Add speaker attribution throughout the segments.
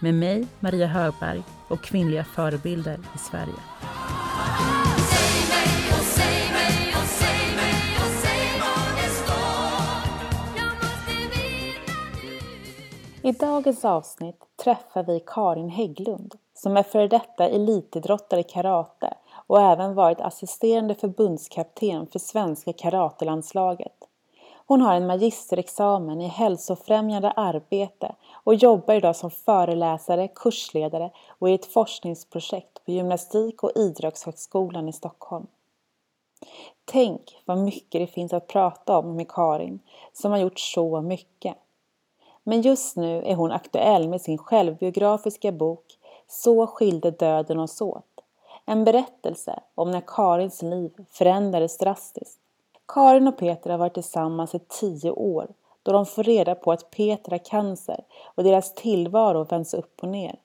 Speaker 1: med mig, Maria Högberg och kvinnliga förebilder i Sverige. I dagens avsnitt träffar vi Karin Hägglund som är före detta elitidrottare i karate och även varit assisterande förbundskapten för svenska karatelandslaget. Hon har en magisterexamen i hälsofrämjande arbete och jobbar idag som föreläsare, kursledare och i ett forskningsprojekt på Gymnastik och idrottshögskolan i Stockholm. Tänk vad mycket det finns att prata om med Karin, som har gjort så mycket. Men just nu är hon aktuell med sin självbiografiska bok Så skilde döden oss åt. En berättelse om när Karins liv förändrades drastiskt. Karin och Peter har varit tillsammans i tio år då de får reda på att Peter har cancer och deras tillvaro vänds upp och ner.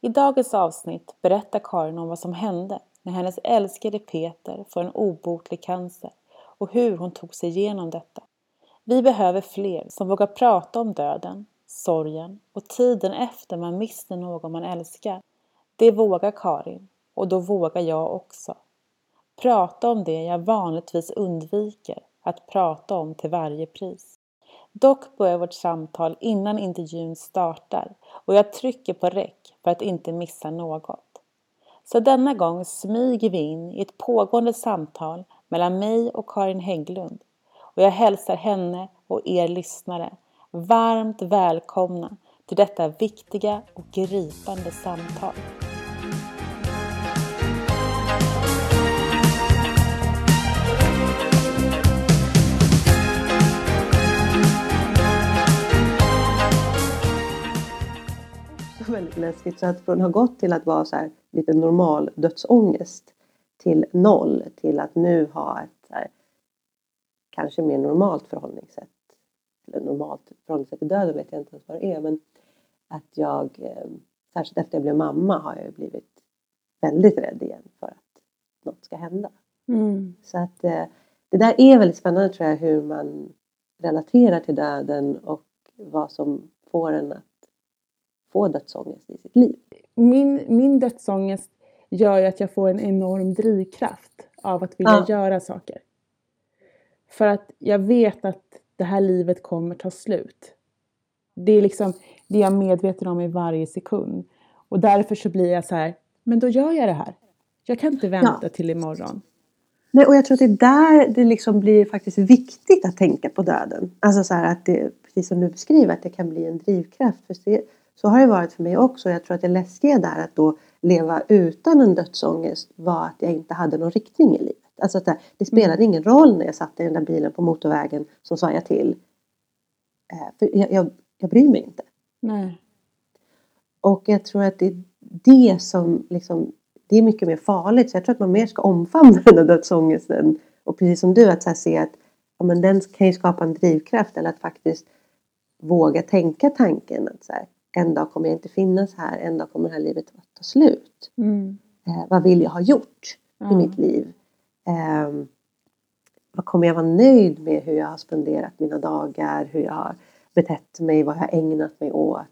Speaker 1: I dagens avsnitt berättar Karin om vad som hände när hennes älskade Peter får en obotlig cancer och hur hon tog sig igenom detta. Vi behöver fler som vågar prata om döden, sorgen och tiden efter man mister någon man älskar. Det vågar Karin och då vågar jag också. Prata om det jag vanligtvis undviker att prata om till varje pris. Dock börjar vårt samtal innan intervjun startar och jag trycker på räck för att inte missa något. Så denna gång smyger vi in i ett pågående samtal mellan mig och Karin Hägglund och jag hälsar henne och er lyssnare varmt välkomna till detta viktiga och gripande samtal.
Speaker 2: Väldigt läskigt. Så att från att ha gått till att vara så här, lite normal dödsångest till noll till att nu ha ett här, kanske mer normalt förhållningssätt. Eller normalt förhållningssätt till döden vet jag inte ens vad det är. Men att jag, eh, särskilt efter jag blev mamma, har jag blivit väldigt rädd igen för att något ska hända. Mm. Så att eh, det där är väldigt spännande tror jag hur man relaterar till döden och vad som får en att få dödsångest i sitt liv.
Speaker 1: Min, min dödsångest gör ju att jag får en enorm drivkraft av att vilja ja. göra saker. För att jag vet att det här livet kommer ta slut. Det är liksom det jag är medveten om i varje sekund. Och därför så blir jag så här, men då gör jag det här. Jag kan inte vänta ja. till imorgon.
Speaker 2: Nej, och jag tror att det är där det liksom blir faktiskt viktigt att tänka på döden. Alltså så här att det, precis som du beskriver, att det kan bli en drivkraft. För det, så har det varit för mig också. Jag tror att det läskiga där att då leva utan en dödsångest var att jag inte hade någon riktning i livet. Alltså att det spelade mm. ingen roll när jag satt i den där bilen på motorvägen som sa jag till. Eh, för jag, jag, jag bryr mig inte.
Speaker 1: Nej.
Speaker 2: Och jag tror att det är det som liksom, det är mycket mer farligt. Så jag tror att man mer ska omfamna den där dödsångesten. Och precis som du, att så se att ja, men den kan ju skapa en drivkraft. Eller att faktiskt våga tänka tanken att så här, en dag kommer jag inte finnas här, en dag kommer det här livet att ta slut.
Speaker 1: Mm.
Speaker 2: Eh, vad vill jag ha gjort mm. i mitt liv? Eh, vad kommer jag vara nöjd med hur jag har spenderat mina dagar, hur jag har betett mig, vad jag har ägnat mig åt.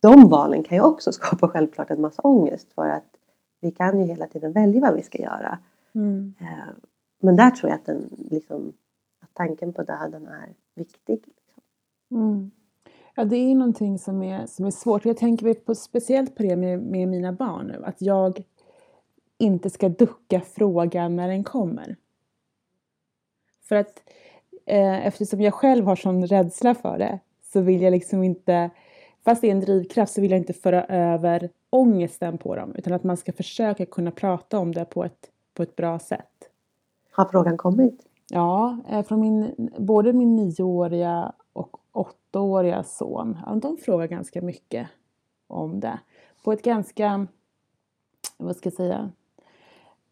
Speaker 2: De valen kan ju också skapa självklart en massa ångest för att vi kan ju hela tiden välja vad vi ska göra.
Speaker 1: Mm.
Speaker 2: Eh, men där tror jag att, den, liksom, att tanken på döden är viktig. Liksom.
Speaker 1: Ja, det är någonting som är, som är svårt. Jag tänker på, speciellt på det med, med mina barn nu, att jag inte ska ducka frågan när den kommer. För att eh, eftersom jag själv har sån rädsla för det så vill jag liksom inte, fast det är en drivkraft, så vill jag inte föra över ångesten på dem utan att man ska försöka kunna prata om det på ett, på ett bra sätt.
Speaker 2: Har frågan kommit?
Speaker 1: Ja, eh, från min, både min nioåriga åttaåriga son, de frågar ganska mycket om det. på ett ganska, vad ska jag säga,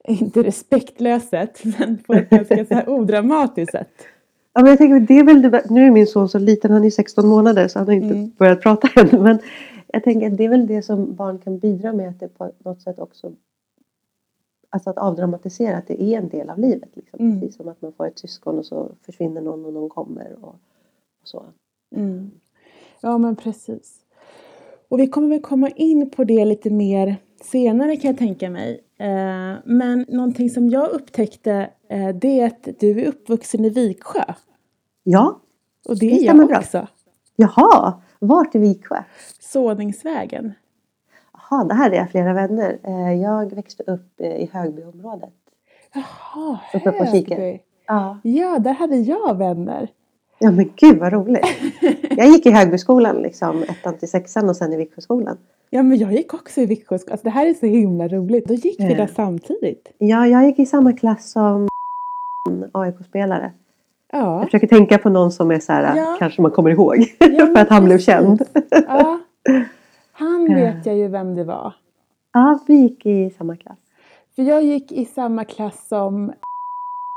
Speaker 1: inte respektlöst sätt, men på ett ganska så här odramatiskt sätt.
Speaker 2: Ja, men jag tänker, det är väl nu är min son så liten, han är 16 månader så han har inte
Speaker 1: Mm.
Speaker 2: börjat prata än. Men jag tänker att det är väl det som barn kan bidra med, att det på något sätt också Alltså att avdramatisera att det är en del av livet. Liksom.
Speaker 1: Mm.
Speaker 2: Precis som att man får ett syskon och så försvinner någon och någon kommer. Och, och så.
Speaker 1: Mm. Ja, men precis. Och vi kommer väl komma in på det lite mer senare kan jag tänka mig. Eh, men någonting som jag upptäckte eh, det är att du är uppvuxen i Viksjö.
Speaker 2: Ja,
Speaker 1: Och det
Speaker 2: Det
Speaker 1: är jag
Speaker 2: bra.
Speaker 1: också.
Speaker 2: jaha, vart i Viksjö?
Speaker 1: Såningsvägen.
Speaker 2: Jaha, det här är jag flera vänner. Eh, Jag växte upp i Högbyområdet.
Speaker 1: Jaha,
Speaker 2: Uppe på Kikare.
Speaker 1: Högby.
Speaker 2: Ja.
Speaker 1: Ja, där hade jag vänner.
Speaker 2: Ja, men gud vad roligt. Jag gick i Högbyskolan, liksom, ettan till sexan och sen i Viksjöskolan.
Speaker 1: Ja, men jag gick också i Viksjö. Alltså, det här är så himla roligt. Då gick vi
Speaker 2: Ja.
Speaker 1: där samtidigt.
Speaker 2: Ja, jag gick i samma klass som AIK-spelare.
Speaker 1: Ja.
Speaker 2: Jag försöker tänka på någon som är så här,
Speaker 1: Ja.
Speaker 2: kanske man kommer ihåg.
Speaker 1: Ja,
Speaker 2: för att han blev känd.
Speaker 1: ja. Han vet jag ju vem det var.
Speaker 2: Ja, vi gick i samma klass.
Speaker 1: För jag gick i samma klass som...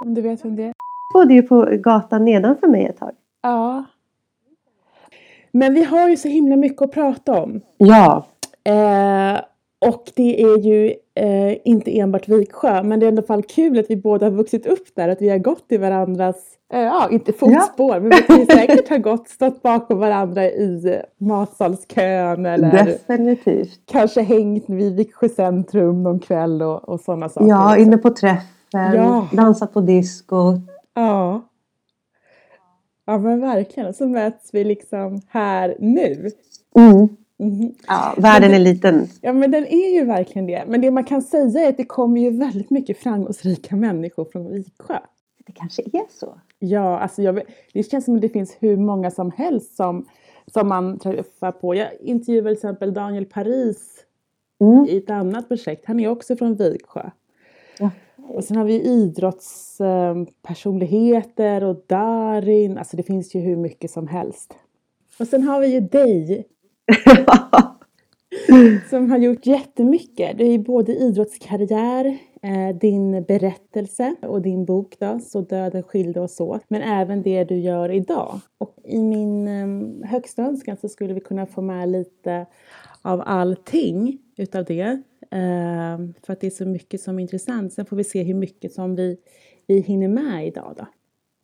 Speaker 1: Om du vet vem det är?
Speaker 2: Bodde ju på gatan nedanför mig ett tag.
Speaker 1: Ja. Men vi har ju så himla mycket att prata om.
Speaker 2: Ja,
Speaker 1: Eh, och det är ju eh, inte enbart Viksjö, men det är i alla fall kul att vi båda har vuxit upp där, att vi har gått i varandras, eh, ja inte fotspår, men vi kan ju säkert ha gått, stått bakom varandra i matsalskön eller
Speaker 2: definitivt.
Speaker 1: kanske hängt vid Viksjö centrum någon kväll och, och sådana saker.
Speaker 2: Ja,
Speaker 1: liksom.
Speaker 2: inne på träffen,
Speaker 1: Ja.
Speaker 2: dansat på disco.
Speaker 1: Ja. Ja men verkligen, så möts vi liksom här nu.
Speaker 2: Mm.
Speaker 1: Mhm.
Speaker 2: Ja, världen är liten.
Speaker 1: Ja men den är ju verkligen det. Men det man kan säga är att det kommer ju väldigt mycket framgångsrika människor från Viksjö.
Speaker 2: Det kanske är så.
Speaker 1: Ja, alltså jag, det känns som att det finns hur många som helst som, som man träffar på. Jag intervjuade till exempel Daniel Paris
Speaker 2: Mm.
Speaker 1: i ett annat projekt. Han är också från Viksjö.
Speaker 2: Ja.
Speaker 1: Och sen har vi idrottspersonligheter och Darin. Alltså det finns ju hur mycket som helst. Och sen har vi ju dig som har gjort jättemycket. Det är ju både idrottskarriär, eh, din berättelse och din bok då, Så döden skilde oss åt. Men även det du gör idag. Och i min eh, högsta önskan så skulle vi kunna få med lite av allting utav det. Eh, för att det är så mycket som är intressant. Sen får vi se hur mycket som vi, vi hinner med idag då.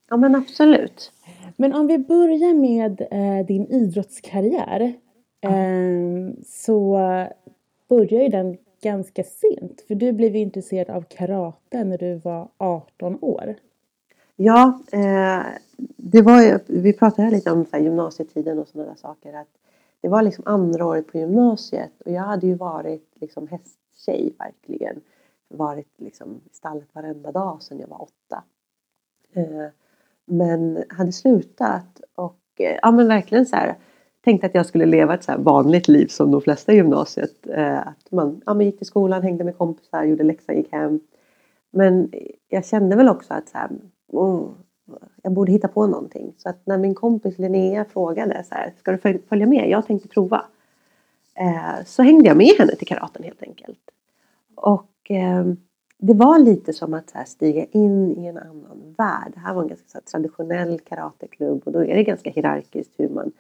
Speaker 2: ja, men absolut.
Speaker 1: Men om vi börjar med eh, din idrottskarriär. Eh, så börjar ju den ganska sent. För du blev intresserad av karate när du var 18 år.
Speaker 2: Ja, eh, det var ju, vi pratade lite om så gymnasietiden och sådana där saker. Att det var liksom andra året på gymnasiet och jag hade ju varit liksom hästtjej verkligen. Varit liksom i stallet varenda dag sedan jag var åtta. Eh, men hade slutat och eh, ja men verkligen så här tänkte att jag skulle leva ett så här vanligt liv som de flesta i gymnasiet. Eh, att man, ja, man gick till skolan, hängde med kompisar, gjorde läxan, gick hem. Men jag kände väl också att så här, oh, jag borde hitta på någonting. Så att när min kompis Linnea frågade så här, ska du följa med? Jag tänkte prova. Eh, så hängde jag med henne till karaten helt enkelt. Och eh, det var lite som att så här, stiga in i en annan värld. Det här var en ganska så här, traditionell karateklubb och då är det ganska hierarkiskt hur man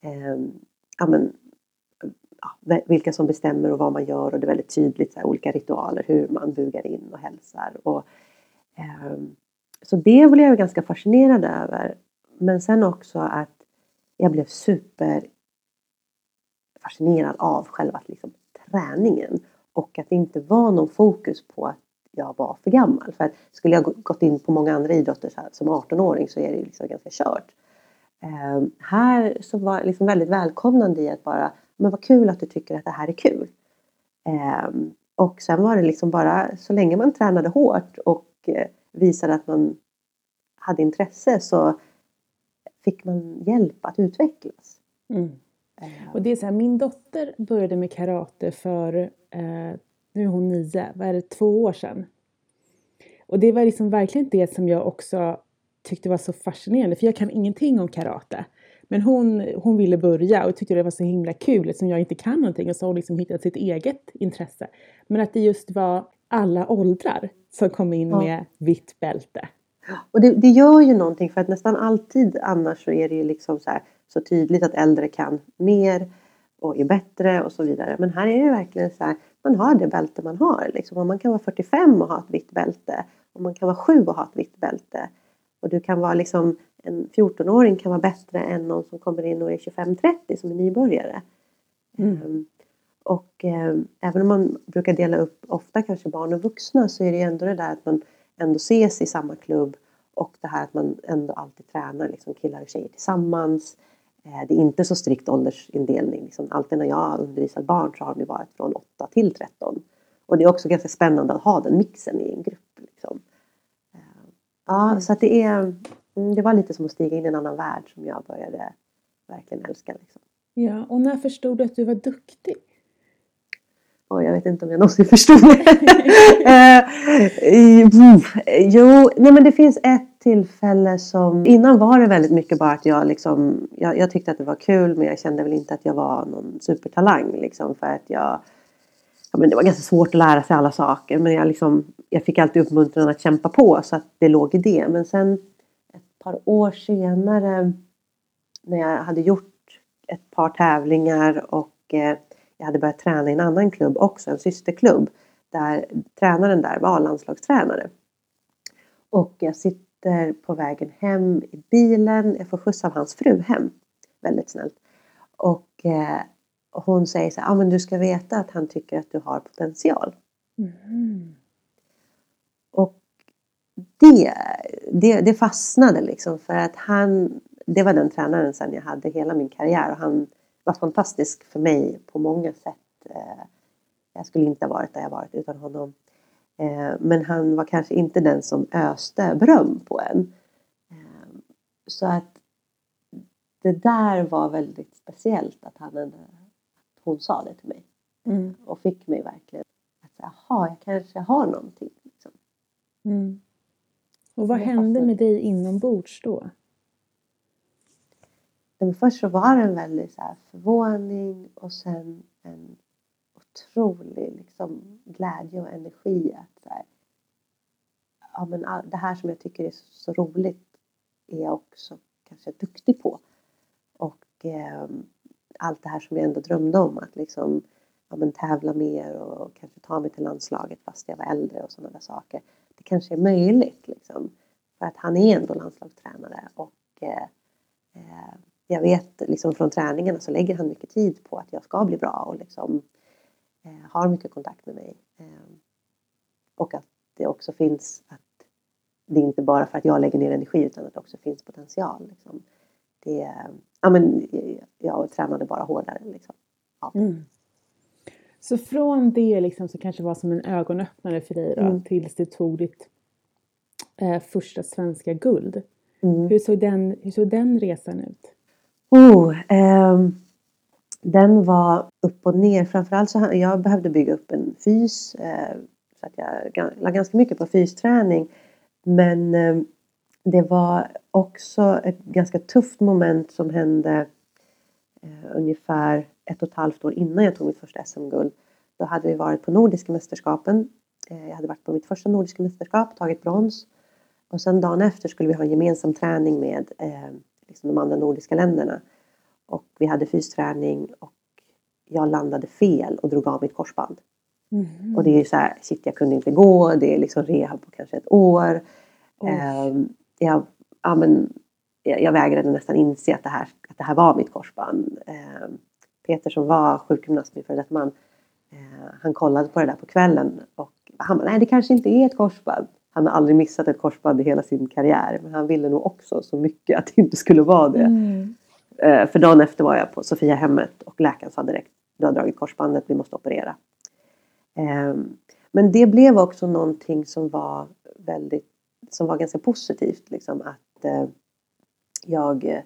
Speaker 2: eh, ja, men, ja, vilka som bestämmer och vad man gör och det är väldigt tydligt så här, olika ritualer hur man bugar in och hälsar. Och, eh, så det blev jag ganska fascinerad över. Men sen också att jag blev super fascinerad av själva liksom, träningen och att det inte var någon fokus på att jag var för gammal. För att skulle jag gått in på många andra idrotter så här, som 18-åring så är det ju liksom ganska kört. Um, här så var jag liksom väldigt välkomnande i att bara, men vad kul att du tycker att det här är kul. Um, och sen var det liksom bara, så länge man tränade hårt och eh, visade att man hade intresse så fick man hjälp att utvecklas.
Speaker 1: Mm.
Speaker 2: Ehm,
Speaker 1: Och det är så här, min dotter började med karate för, eh, nu är hon nio, vad är det, två år sedan. Och det var liksom verkligen det som jag också tyckte var så fascinerande, för jag kan ingenting om karate. Men hon, hon ville börja och tyckte det var så himla kul eftersom jag inte kan någonting och så har hon liksom hittat sitt eget intresse. Men att det just var alla åldrar som kom in ja. med vitt bälte.
Speaker 2: Och det, det, gör ju någonting för att nästan alltid annars så är det ju liksom så, här, så tydligt att äldre kan mer och är bättre och så vidare. Men här är det verkligen så här, man har det bälte man har. Liksom. Man kan vara 45 och ha ett vitt bälte. Och man kan vara 7 och ha ett vitt bälte. Och du kan vara liksom, en 14-åring kan vara bättre än någon som kommer in och är 25-30 som är nybörjare. Mm. Och eh, även om man brukar dela upp ofta kanske barn och vuxna så är det ju ändå det där att man ändå ses i samma klubb och det här att man ändå alltid tränar liksom killar och tjejer tillsammans. Eh, det är inte så strikt åldersindelning. Liksom alltid när jag har undervisat barn så har de varit från 8 till 13. Och det är också ganska spännande att ha den mixen i en grupp. Liksom. Eh, ja, mm. så att det är mm, det var lite som att stiga in i en annan värld som jag började verkligen älska. Liksom.
Speaker 1: Ja, och när förstod du att du var duktig?
Speaker 2: Jag vet inte om jag någonsin förstod det. uh, jo, nej men det finns ett tillfälle som... Innan var det väldigt mycket bara att jag liksom... Jag, jag, tyckte att det var kul men jag kände väl inte att jag var någon supertalang liksom för att jag... Ja, men det var ganska svårt att lära sig alla saker men jag, liksom, jag fick alltid uppmuntran att kämpa på så att det låg i det. Men sen ett par år senare när jag hade gjort ett par tävlingar och eh, jag hade börjat träna i en annan klubb också, en systerklubb. Där tränaren där var landslagstränare. Och jag sitter på vägen hem i bilen. Jag får skjuts av hans fru hem. Väldigt snällt. Och eh, hon säger så här, ah, men du ska veta att han tycker att du har potential. Mm. Och det, det, det fastnade liksom för att han, det var den tränaren sen jag hade hela min karriär och han var fantastisk för mig på många sätt. Eh, jag skulle inte ha varit där jag varit utan honom. Eh, men han var kanske inte den som öste beröm på en. Eh, så att det där var väldigt speciellt att, han, att hon sa det till mig. Mm. Och fick mig verkligen att jaha, jag kanske har någonting. Liksom.
Speaker 1: Mm. Och vad hände med dig inombords då?
Speaker 2: Men först så var det en väldig så här förvåning och sen en otrolig liksom, glädje och energi. Att, så här, ja, men det här som jag tycker är så roligt är jag också kanske duktig på. Och eh, allt det här som jag ändå drömde om att liksom ja, men tävla mer och kanske ta mig till landslaget fast jag var äldre och sådana där saker. Det kanske är möjligt liksom. För att han är ändå landslagstränare och eh, eh, jag vet liksom från träningarna så lägger han mycket tid på att jag ska bli bra och liksom eh, har mycket kontakt med mig. Eh, och att det också finns att det inte bara för att jag lägger ner energi utan att det också finns potential. Liksom. Det, ja, men, jag tränade bara hårdare. Liksom. Ja. Mm.
Speaker 1: Så från det liksom, så kanske var som en ögonöppnare för dig då, mm. tills du tog ditt eh, första svenska guld. Mm. Hur, såg den, hur såg den resan ut?
Speaker 2: Oh, eh, den var upp och ner. Framförallt så jag behövde bygga upp en fys. Eh, så att jag la ganska mycket på fysträning. Men eh, det var också ett ganska tufft moment som hände eh, ungefär ett och ett halvt år innan jag tog mitt första SM-guld. Då hade vi varit på Nordiska mästerskapen. Eh, jag hade varit på mitt första Nordiska mästerskap, tagit brons. Och sen dagen efter skulle vi ha en gemensam träning med ehm, liksom de andra nordiska länderna. Och vi hade fysträning och jag landade fel och drog av mitt korsband. Mm. Och det är så här, shit jag kunde inte gå, det är liksom rehab på kanske ett år. Eh, jag, ja, men, jag, jag vägrade nästan inse att det här, att det här var mitt korsband. Eh, Peter som var sjukgymnast, min före detta man, eh, han kollade på det där på kvällen och han bara, nej det kanske inte är ett korsband. Han har aldrig missat ett korsband i hela sin karriär men han ville nog också så mycket att det inte skulle vara det. Mm. Eh, för dagen efter var jag på Sofia hemmet och läkaren sa direkt du har dragit korsbandet, vi måste operera. Eh, men det blev också någonting som var väldigt som var ganska positivt. Liksom, att eh, jag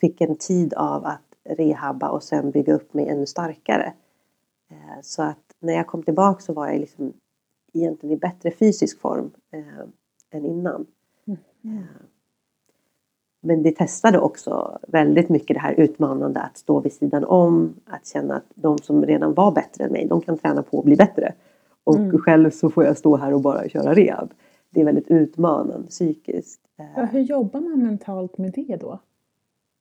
Speaker 2: fick en tid av att rehabba och sen bygga upp mig ännu starkare. Eh, så att när jag kom tillbaka så var jag liksom egentligen i bättre fysisk form eh, än innan. Mm. Eh, men det testade också väldigt mycket det här utmanande att stå vid sidan om, att känna att de som redan var bättre än mig, de kan träna på att bli bättre. Och
Speaker 1: Mm.
Speaker 2: själv så får jag stå här och bara köra rehab. Det är väldigt utmanande psykiskt.
Speaker 1: Ja, hur jobbar man mentalt med det då?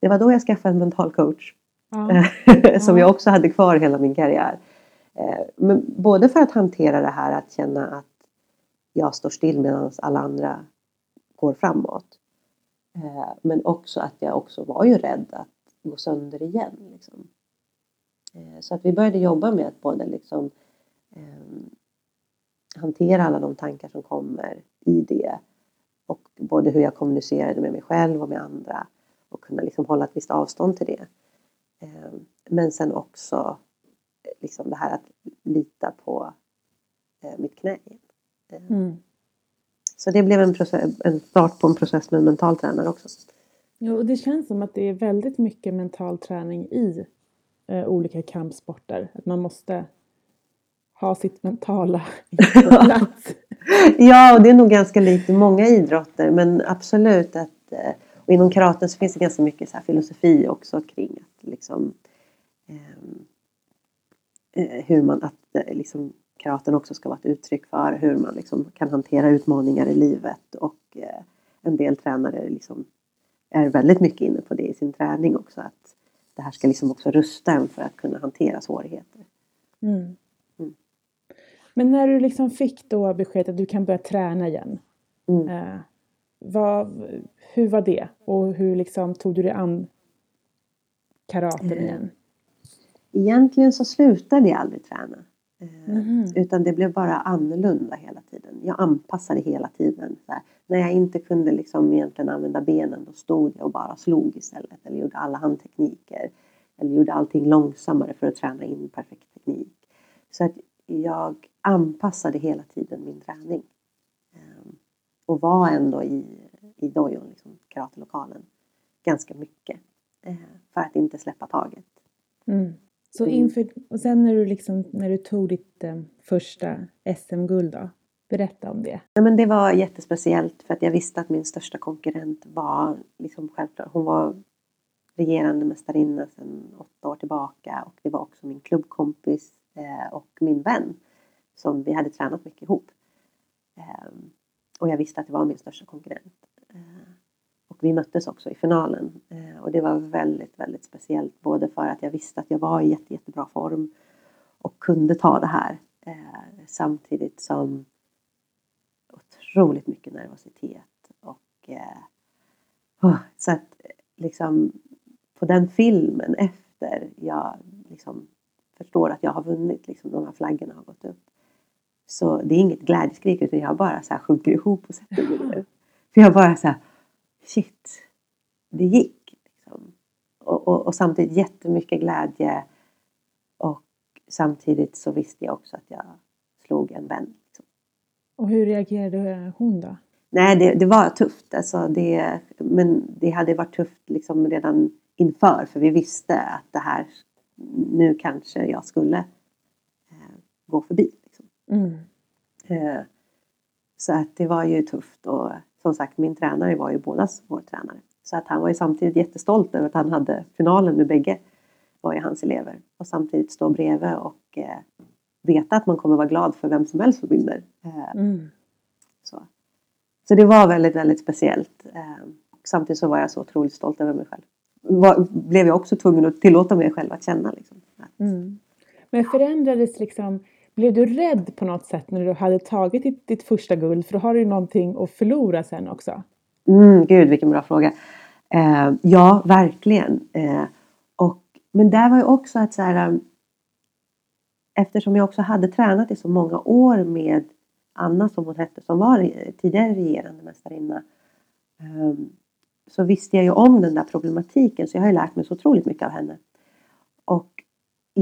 Speaker 2: Det var då jag skaffade en mental coach.
Speaker 1: Ja.
Speaker 2: som
Speaker 1: Ja.
Speaker 2: jag också hade kvar hela min karriär. Eh, men både för att hantera det här att känna att jag står still medan alla andra går framåt. Eh, men också att jag också var ju rädd att gå sönder igen. Liksom. Eh, så att vi började jobba med att både liksom, eh, hantera alla de tankar som kommer i det. Och både hur jag kommunicerade med mig själv och med andra. Och kunna liksom hålla ett visst avstånd till det. Eh, Men sen också liksom det här att lita på eh, mitt knä. Eh,
Speaker 1: Mm.
Speaker 2: Så det blev en, process, en start på en process med en mental tränare också.
Speaker 1: Jo, och det känns som att det är väldigt mycket mental träning i eh, olika kampsporter. Att man måste ha sitt mentala på plats.
Speaker 2: Ja, och det är nog ganska likt i många idrotter men absolut att eh, och inom karaten så finns det ganska mycket så här filosofi också kring att liksom eh, hur man att eh, liksom karaten också ska vara ett uttryck för hur man liksom kan hantera utmaningar i livet och eh, en del tränare liksom är väldigt mycket inne på det i sin träning också att det här ska liksom också rusta en för att kunna hantera svårigheter.
Speaker 1: Mm.
Speaker 2: Mm.
Speaker 1: Men när du liksom fick då beskedet att du kan börja träna igen.
Speaker 2: Mm.
Speaker 1: Eh, vad, hur var det? Och hur liksom tog du dig an karaten
Speaker 2: Eh,
Speaker 1: igen?
Speaker 2: Egentligen så slutade jag aldrig träna.
Speaker 1: Mhm.
Speaker 2: Utan det blev bara annorlunda hela tiden. Jag anpassade hela tiden. Här. När jag inte kunde liksom egentligen använda benen då stod jag och bara slog istället. Eller gjorde alla handtekniker. Eller gjorde allting långsammare för att träna in perfekt teknik. Så att jag anpassade hela tiden min träning. Eh, Och var ändå i, i dojon, liksom, karatelokalen, ganska mycket. Eh, För att inte släppa taget.
Speaker 1: Mm. Så
Speaker 2: Mm.
Speaker 1: inför, och sen när du, liksom, när du tog ditt eh, första SM-guld då? Berätta om det.
Speaker 2: Nej, men det var jättespeciellt för att jag visste att min största konkurrent var liksom självklart, hon var regerande mästarinna sedan åtta år tillbaka och det var också min klubbkompis eh, och min vän som vi hade tränat mycket ihop. Eh, och jag visste att det var min största konkurrent. Eh, och vi möttes också i finalen eh, och det var väldigt, väldigt speciellt både för att jag visste att jag var i jätte, jättebra form och kunde ta det här eh, samtidigt som otroligt mycket nervositet. Och, eh, så att liksom på den filmen efter jag liksom förstår att jag har vunnit, liksom de här flaggorna har gått upp. Så det är inget glädjeskrik utan jag bara så här sjunker ihop och sätter mig ner. För jag bara så här, shit, det gick. Liksom. Och, och, och samtidigt jättemycket glädje. Och samtidigt så visste jag också att jag slog en vän. Liksom.
Speaker 1: Och hur reagerade hon då?
Speaker 2: Nej, det, det var tufft. Alltså det, men det hade varit tufft liksom redan inför. För vi visste att det här, nu kanske jag skulle eh, gå förbi. Liksom.
Speaker 1: Mm.
Speaker 2: Eh, så att det var ju tufft. Och som sagt, min tränare var ju bådas vår tränare. Så att han var ju samtidigt jättestolt över att han hade finalen med bägge. Var ju hans elever. Och samtidigt stå bredvid och eh, veta att man kommer vara glad för vem som helst som vinner. Eh,
Speaker 1: Mm.
Speaker 2: så. så det var väldigt, väldigt speciellt. Eh, samtidigt så var jag så otroligt stolt över mig själv. Var, blev jag också tvungen att tillåta mig själv att känna. Liksom, att,
Speaker 1: Mm. Men förändrades liksom, blev du rädd på något sätt när du hade tagit ditt, ditt första guld? För då har du ju någonting att förlora sen också.
Speaker 2: mm, gud vilken bra fråga. Eh, ja, verkligen. Eh, och, men där var ju också att så här, um, eftersom jag också hade tränat i så många år med Anna som hon hette som var tidigare regerande mästarinna. Ehm, så visste jag ju om den där problematiken så jag har ju lärt mig så otroligt mycket av henne. Och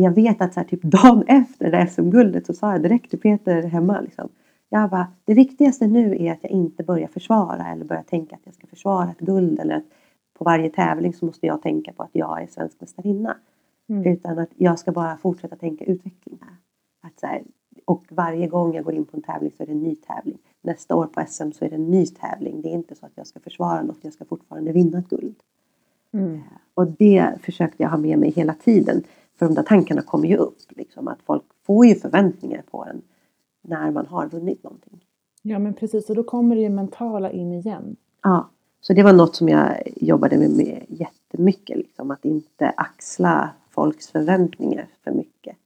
Speaker 2: jag vet att så här, typ dagen efter det SM-guldet så sa jag direkt till Peter hemma liksom. Jag bara, det viktigaste nu är att jag inte börjar försvara eller börjar tänka att jag ska försvara ett guld eller att på varje tävling så måste jag tänka på att jag är svensk mästarinna.
Speaker 1: Mm.
Speaker 2: Utan att jag ska bara fortsätta tänka utveckling. Att så här, och varje gång jag går in på en tävling så är det en ny tävling. nästa år på SM så är det en ny tävling. Det är inte så att jag ska försvara något, jag ska fortfarande vinna ett guld.
Speaker 1: Mm.
Speaker 2: Och det försökte jag ha med mig hela tiden. För de där tankarna kommer ju upp. Liksom, att folk får ju förväntningar på en när man har vunnit någonting.
Speaker 1: Ja men precis, och då kommer det ju mentala in igen.
Speaker 2: Ja, så det var något som jag jobbade med, med jättemycket. Liksom, att inte axla folks förväntningar för mycket.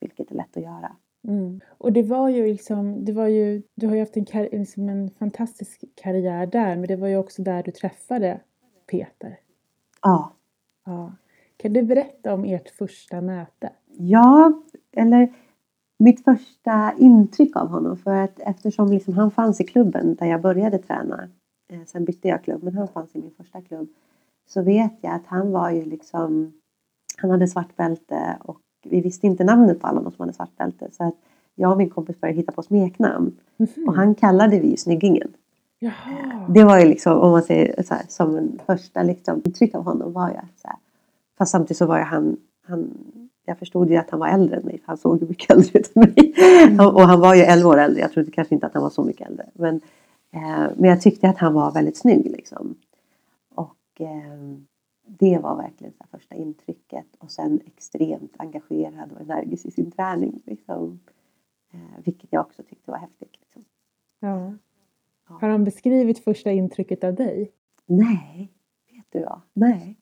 Speaker 2: Vilket är lätt att göra.
Speaker 1: Mm. Och det var ju liksom, det var ju, du har ju haft en, kar- liksom en fantastisk karriär där, men det var ju också där du träffade Peter.
Speaker 2: Ja,
Speaker 1: Ja. Kan du berätta om ert första möte?
Speaker 2: Ja, eller mitt första intryck av honom. För att eftersom liksom han fanns i klubben där jag började träna. Eh, sen bytte jag klubb, men han fanns i min första klubb. Så vet jag att han var ju liksom... Han hade svart bälte och vi visste inte namnet på alla de som hade svart bälte. Så att jag och min kompis började hitta på smeknamn. Och han kallade vi ju Snyggingen.
Speaker 1: Jaha!
Speaker 2: Det var ju liksom, om man säger så här, som en första liksom, intryck av honom var jag så här. Fast samtidigt så var jag han, han jag förstod ju att han var äldre än mig. För han såg ju mycket äldre ut än mig. Och han var ju 11 år äldre. Jag trodde kanske inte att han var så mycket äldre. Men, eh, men jag tyckte att han var väldigt snygg liksom. Och eh, det var verkligen här första intrycket. Och sen extremt engagerad och energisk i sin träning. Liksom. Eh, vilket jag också tyckte var häftigt. Liksom.
Speaker 1: Ja. Har han beskrivit första intrycket av dig?
Speaker 2: Nej, vet du vad? Nej.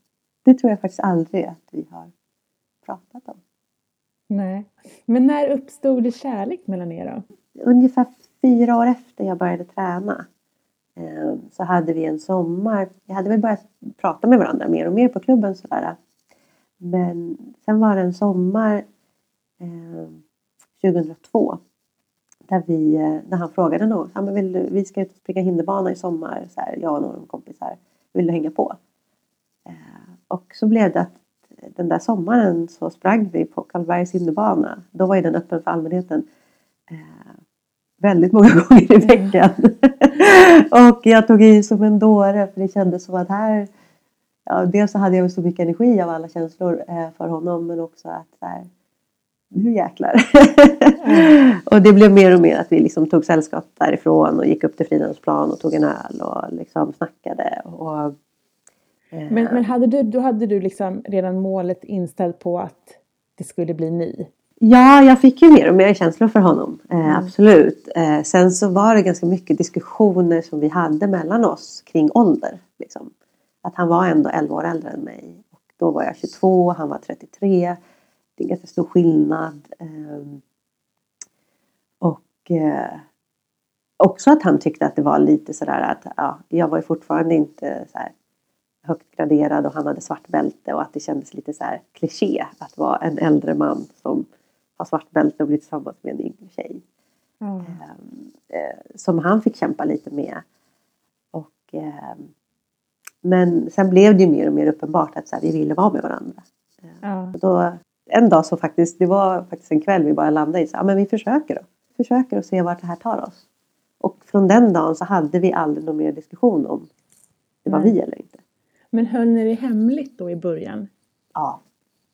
Speaker 2: Det tror jag faktiskt aldrig att vi har pratat om.
Speaker 1: Nej. Men när uppstod det kärlek mellan er då?
Speaker 2: Ungefär fyra år efter jag började träna eh, så hade vi en sommar. Jag hade väl börjat prata med varandra mer och mer på klubben sådär. Men sen var det en sommar eh, 2002 där, vi, eh, där han frågade nog, ja, men vill du, vi ska ut och springa hinderbana i sommar, så här, jag och några kompisar, vill du hänga på? Och så blev det att den där sommaren så sprang vi på Karlbergs hinderbana. Då var ju den öppen för allmänheten eh, väldigt många gånger i veckan. och jag tog i som en dåre för det kändes som att här ja, dels så hade jag så mycket energi av alla känslor eh, för honom men också att så här, nu jäklar. och det blev mer och mer att vi liksom tog sällskap därifrån och gick upp till Fridhemsplan och tog en öl och liksom snackade. Och,
Speaker 1: Men, men hade du, då hade du liksom redan målet inställt på att det skulle bli ni?
Speaker 2: Ja, jag fick ju mer och mer känslor för honom. Eh, Absolut. Eh, sen så var det ganska mycket diskussioner som vi hade mellan oss kring ålder. Liksom. Att han var ändå 11 år äldre än mig. Och då var jag 22, han var 33. Det är ganska stor skillnad. Eh, och eh, också att han tyckte att det var lite sådär att ja, jag var ju fortfarande inte så här högt graderad och han hade svart bälte och att det kändes lite så här kliché att vara en äldre man som har svart bälte och blir tillsammans med en yngre tjej.
Speaker 1: Ja.
Speaker 2: Ehm, eh, som han fick kämpa lite med. Och, ehm, men sen blev det ju mer och mer uppenbart att så här, vi ville vara med varandra.
Speaker 1: Ja.
Speaker 2: Och då, en dag så faktiskt, det var faktiskt en kväll vi bara landade i, så, ja, men vi försöker då. Försöker och se vart det här tar oss. Och från den dagen så hade vi aldrig någon mer diskussion om det var
Speaker 1: Nej.
Speaker 2: vi eller inte.
Speaker 1: Men höll ni det hemligt då i början?
Speaker 2: Ja,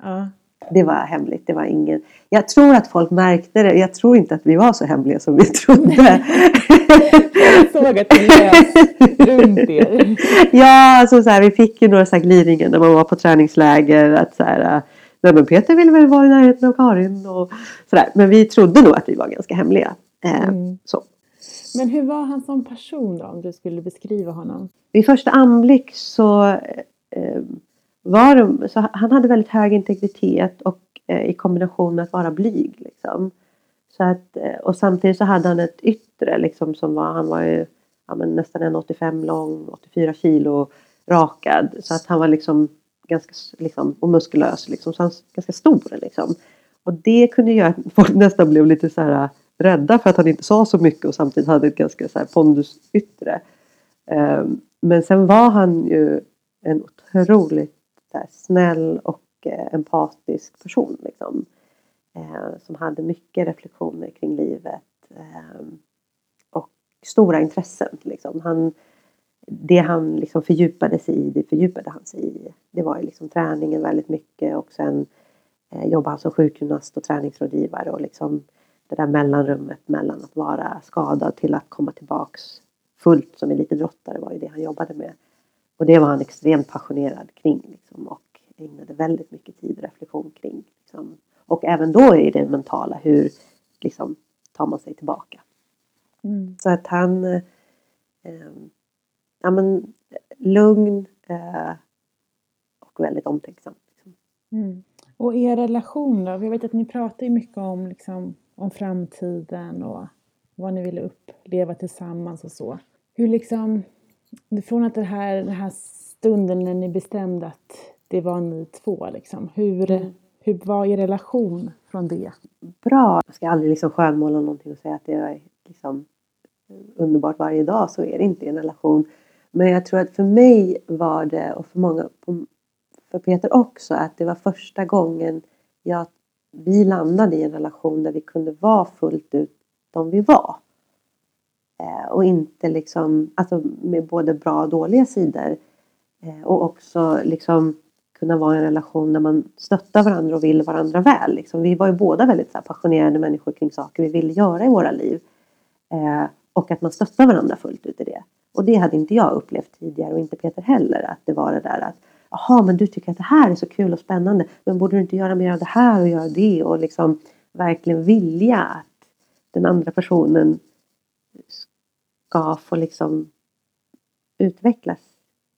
Speaker 1: Ja.
Speaker 2: det var hemligt. Det var ingen... Jag tror att folk märkte det. Jag tror inte att vi var så hemliga som vi trodde.
Speaker 1: Jag såg att ni lös runt er.
Speaker 2: ja, alltså så här, vi fick ju några så här glidningar när man var på träningsläger. Att så här, Nej, men Peter ville väl vara i närheten av Karin. Och så där. Men vi trodde nog att vi var ganska hemliga. Eh,
Speaker 1: Mm.
Speaker 2: så.
Speaker 1: Men hur var han som person då, om du skulle beskriva honom?
Speaker 2: Vid första anblick så eh, var det, så han hade väldigt hög integritet och eh, i kombination med att vara blyg. Liksom. Så att, eh, och samtidigt så hade han ett yttre liksom, som var, han var ju ja, men nästan 1,85 lång, 84 kilo rakad. Så att han var liksom ganska liksom, och muskulös liksom, så han var ganska stor liksom. Och det kunde göra att folk nästan blev lite så här rädda för att han inte sa så mycket och samtidigt hade ett ganska så här pondus yttre. Ehm, men sen var han ju en otroligt snäll och eh, empatisk person. Liksom. Ehm, som hade mycket reflektioner kring livet. Ehm, och stora intressen. Liksom. Han, det han liksom fördjupade sig i, det fördjupade han sig i. Det var ju liksom träningen väldigt mycket och sen eh, jobbade han som sjukgymnast och träningsrådgivare och liksom det där mellanrummet mellan att vara skadad till att komma tillbaks fullt som elitidrottare var ju det han jobbade med. Och det var han extremt passionerad kring liksom, och ägnade väldigt mycket tid och reflektion kring. Liksom. Och även då i det mentala, hur liksom, tar man sig tillbaka? Mm. Så att han eh, ja, men, lugn eh, och väldigt omtänksam. Liksom.
Speaker 1: Mm. Och er relation då? Jag vet att ni pratar mycket om, liksom, om framtiden och vad ni ville uppleva tillsammans och så. Hur liksom, från att det här, den här stunden när ni bestämde att det var ni två, liksom, hur, mm. hur var er relation från det?
Speaker 2: Bra! Jag ska aldrig liksom skönmåla någonting och säga att det är liksom underbart varje dag, så är det inte i en relation. Men jag tror att för mig var det, och för många, för Peter också, att det var första gången jag, vi landade i en relation där vi kunde vara fullt ut de vi var. Eh, och inte liksom, alltså med både bra och dåliga sidor. Eh, och också liksom kunna vara i en relation där man stöttar varandra och vill varandra väl. Liksom. Vi var ju båda väldigt så här, passionerade människor kring saker vi ville göra i våra liv. Eh, och att man stöttar varandra fullt ut i det. Och det hade inte jag upplevt tidigare och inte Peter heller. Att det var det där att Jaha, men du tycker att det här är så kul och spännande. Men borde du inte göra mer av det här och göra det? Och liksom verkligen vilja att den andra personen ska få liksom utvecklas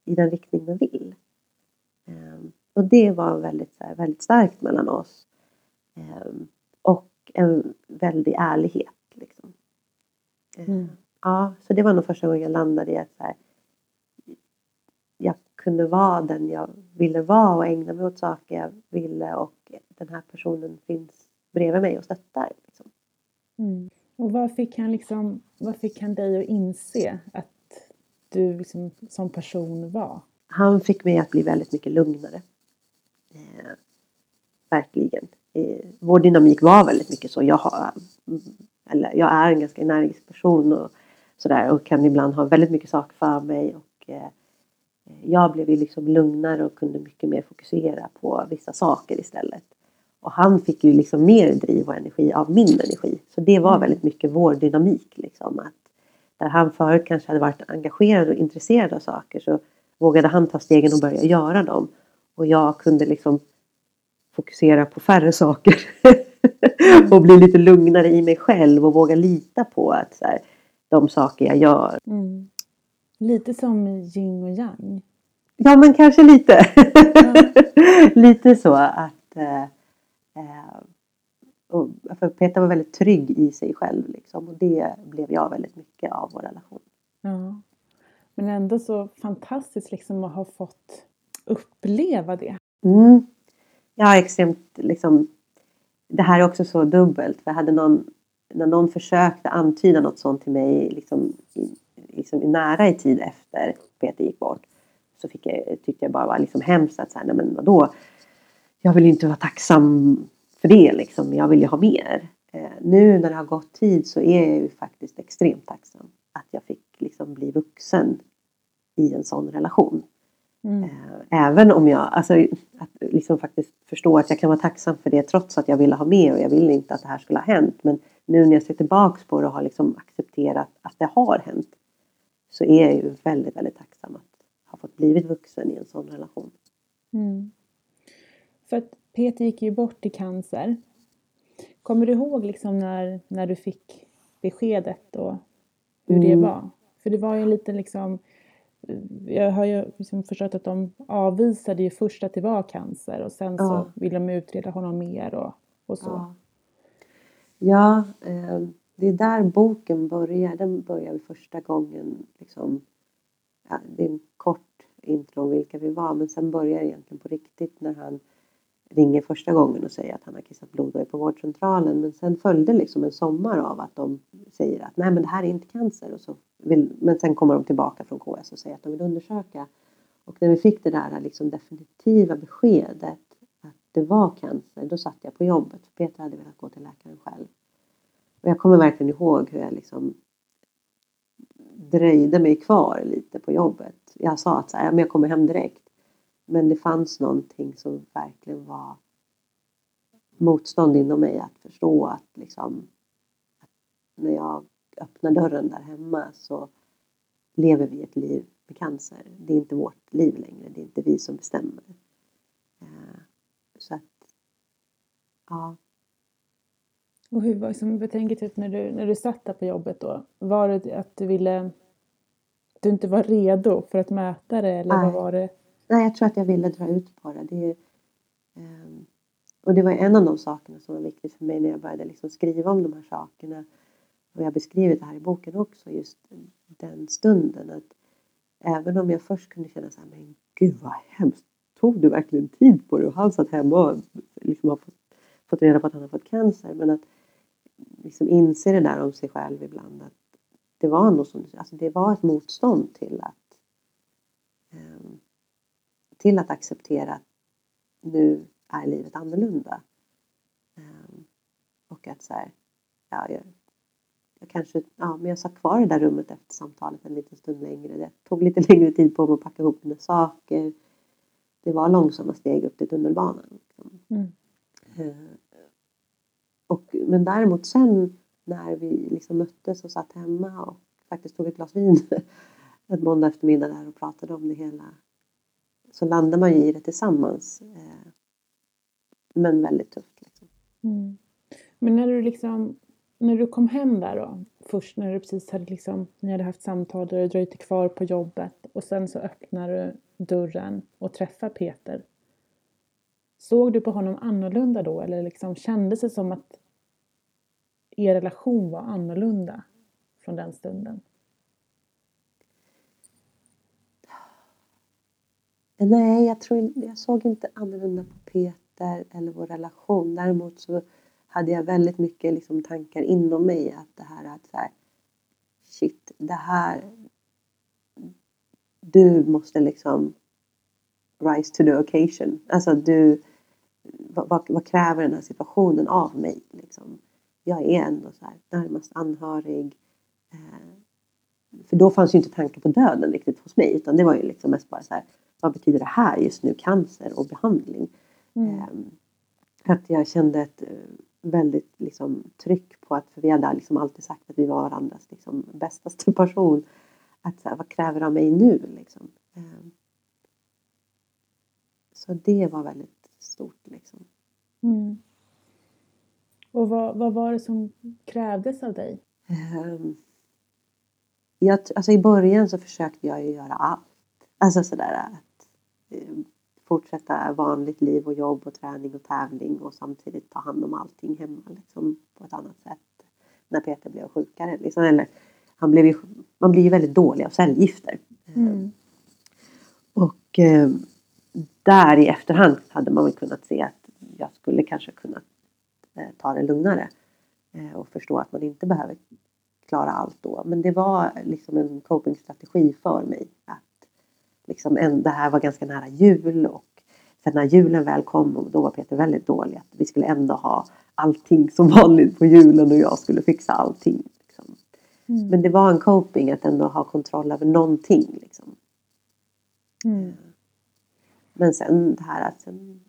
Speaker 2: i den riktning den vill. Um, och det var väldigt, väldigt starkt mellan oss. Um, och en väldig ärlighet. Liksom. Mm. Ja, så det var nog första gången jag landade i att så här, kunde vara den jag ville vara och ägna mig åt saker jag ville och den här personen finns bredvid mig och stöttar. Liksom.
Speaker 1: Mm. Och vad fick, han liksom, vad fick han dig att inse att du liksom, som person var?
Speaker 2: Han fick mig att bli väldigt mycket lugnare. Eh, verkligen. Eh, vår dynamik var väldigt mycket så. Jag, har, eller jag är en ganska energisk person och sådär och kan ibland ha väldigt mycket saker för mig. Och, eh, jag blev ju liksom lugnare och kunde mycket mer fokusera på vissa saker istället. Och han fick ju liksom mer driv och energi av min energi. Så det var mm. väldigt mycket vår dynamik. Liksom, att där han förut kanske hade varit engagerad och intresserad av saker så vågade han ta stegen och börja göra dem. Och jag kunde liksom fokusera på färre saker. Och bli lite lugnare i mig själv och våga lita på att så här, de saker jag gör. Mm.
Speaker 1: Lite som yin och yang.
Speaker 2: Ja men kanske lite. Ja. lite så att eh, eh, och för Peter var väldigt trygg i sig själv liksom, och det blev jag väldigt mycket av vår relation.
Speaker 1: Ja. Men ändå så fantastiskt liksom att ha fått uppleva det.
Speaker 2: Mm. Ja, extremt liksom. Det här är också så dubbelt. För jag hade någon, när någon försökte antyda något sånt till mig liksom, i, liksom nära i tid efter Peter gick bort så fick jag, tyckte jag bara var liksom hemskt att så nej men vadå? Jag vill inte vara tacksam för det liksom. Jag vill ju ha mer. Eh, nu när det har gått tid så är jag ju faktiskt extremt tacksam att jag fick liksom bli vuxen i en sån relation. Mm. Eh, även om jag, alltså att liksom faktiskt förstå att jag kan vara tacksam för det trots att jag ville ha mer och jag ville inte att det här skulle ha hänt. Men nu när jag ser tillbaks på det och har liksom accepterat att det har hänt så är jag ju väldigt, väldigt tacksam att ha fått blivit vuxen i en sån relation.
Speaker 1: Mm. För att Peter gick ju bort i cancer. Kommer du ihåg liksom när, när du fick beskedet och hur mm. det var? För det var ju lite liksom jag har ju liksom förstått att de avvisade ju först att det var cancer och sen ja. så vill de utreda honom mer och, och så.
Speaker 2: Ja, ja eh, det är där boken börjar. Den börjar första gången liksom, ja, det är en kort intro om vilka vi var men sen börjar det egentligen på riktigt när han ringer första gången och säger att han har kissat blod och är på vårdcentralen. Men sen följde liksom en sommar av att de säger att nej men det här är inte cancer. Och så vill, men sen kommer de tillbaka från KS och säger att de vill undersöka. Och när vi fick det där liksom definitiva beskedet att det var cancer, då satt jag på jobbet. Peter hade velat gå till läkaren själv. Och jag kommer verkligen ihåg hur jag liksom dröjde mig kvar lite på jobbet. Jag sa att så här, men jag kommer hem direkt. Men det fanns någonting som verkligen var motstånd inom mig att förstå att liksom, när jag öppnar dörren där hemma så lever vi ett liv med cancer. Det är inte vårt liv längre, det är inte vi som bestämmer. Eh, så att, ja.
Speaker 1: Och hur var som, jag tänker typ när du, när du satt där på jobbet då, var det att du ville, du inte var redo för att möta det eller
Speaker 2: Nej.
Speaker 1: vad var det?
Speaker 2: Nej, jag tror att jag ville dra ut på det. det ehm, och det var en av de sakerna som var viktigt för mig när jag började liksom skriva om de här sakerna. Och jag har beskrivit det här i boken också, just den stunden. att Även om jag först kunde känna så här, men gud vad hemskt. Tog du verkligen tid på det? Och han satt hemma och liksom har fått, fått reda på att han har fått cancer. Men att liksom inse det där om sig själv ibland. Att det var nog som, alltså det var ett motstånd till att ehm, till att acceptera att nu är livet annorlunda. Ehm, och att så här, ja, jag, jag kanske, ja, men jag satt kvar i det där rummet efter samtalet en liten stund längre. Det tog lite längre tid på mig att packa ihop mina saker. Det var långsamma steg upp till tunnelbanan. Liksom.
Speaker 1: Mm.
Speaker 2: Och, men däremot sen när vi liksom möttes och satt hemma och faktiskt tog ett glas vin en måndag eftermiddag där och pratade om det hela. Så landade man ju i det tillsammans. Eh, men väldigt tufft. Liksom.
Speaker 1: Mm. Men när du liksom, när du kom hem där då, först när du precis hade liksom, ni hade haft samtal, du dröjt dig kvar på jobbet och sen så öppnar du dörren och träffar Peter. Såg du på honom annorlunda då eller liksom kändes det som att er relation var annorlunda från den stunden?
Speaker 2: Nej, jag, tror, jag såg inte annorlunda på Peter eller vår relation. Däremot så hade jag väldigt mycket liksom tankar inom mig att det här att så här, shit, det här du måste liksom rise to the occasion. Alltså du, vad, vad, vad kräver den här situationen av mig? Liksom? Jag är ändå så här, närmast anhörig. Eh, för då fanns ju inte tanken på döden riktigt hos mig utan det var ju liksom mest bara så här, vad betyder det här just nu, cancer och behandling?
Speaker 1: Mm.
Speaker 2: Ehm, att jag kände ett eh, väldigt liksom, tryck på att, för vi hade liksom alltid sagt att vi var varandras liksom, bästaste person. Att så här, vad kräver av mig nu liksom? Så det var väldigt stort liksom.
Speaker 1: Mm. Och vad, vad var det som krävdes av dig?
Speaker 2: Ehm, jag, alltså I början så försökte jag ju göra allt. Alltså sådär att eh, fortsätta vanligt liv och jobb och träning och tävling och samtidigt ta hand om allting hemma liksom, på ett annat sätt. När Peter blev sjukare. Liksom, eller, han blev ju, man blir ju väldigt dålig av cellgifter.
Speaker 1: Mm.
Speaker 2: Och eh, där i efterhand hade man väl kunnat se att jag skulle kanske kunnat ta det lugnare. Eh, och förstå att man inte behöver klara allt då. Men det var liksom en copingstrategi för mig. Att liksom en, det här var ganska nära jul och sen när julen väl kom, då var Peter väldigt dålig. Att vi skulle ändå ha allting som vanligt på julen och jag skulle fixa allting. Liksom.
Speaker 1: Mm.
Speaker 2: Men det var en coping att ändå ha kontroll över någonting. Liksom.
Speaker 1: Mm.
Speaker 2: Men sen det här att sen,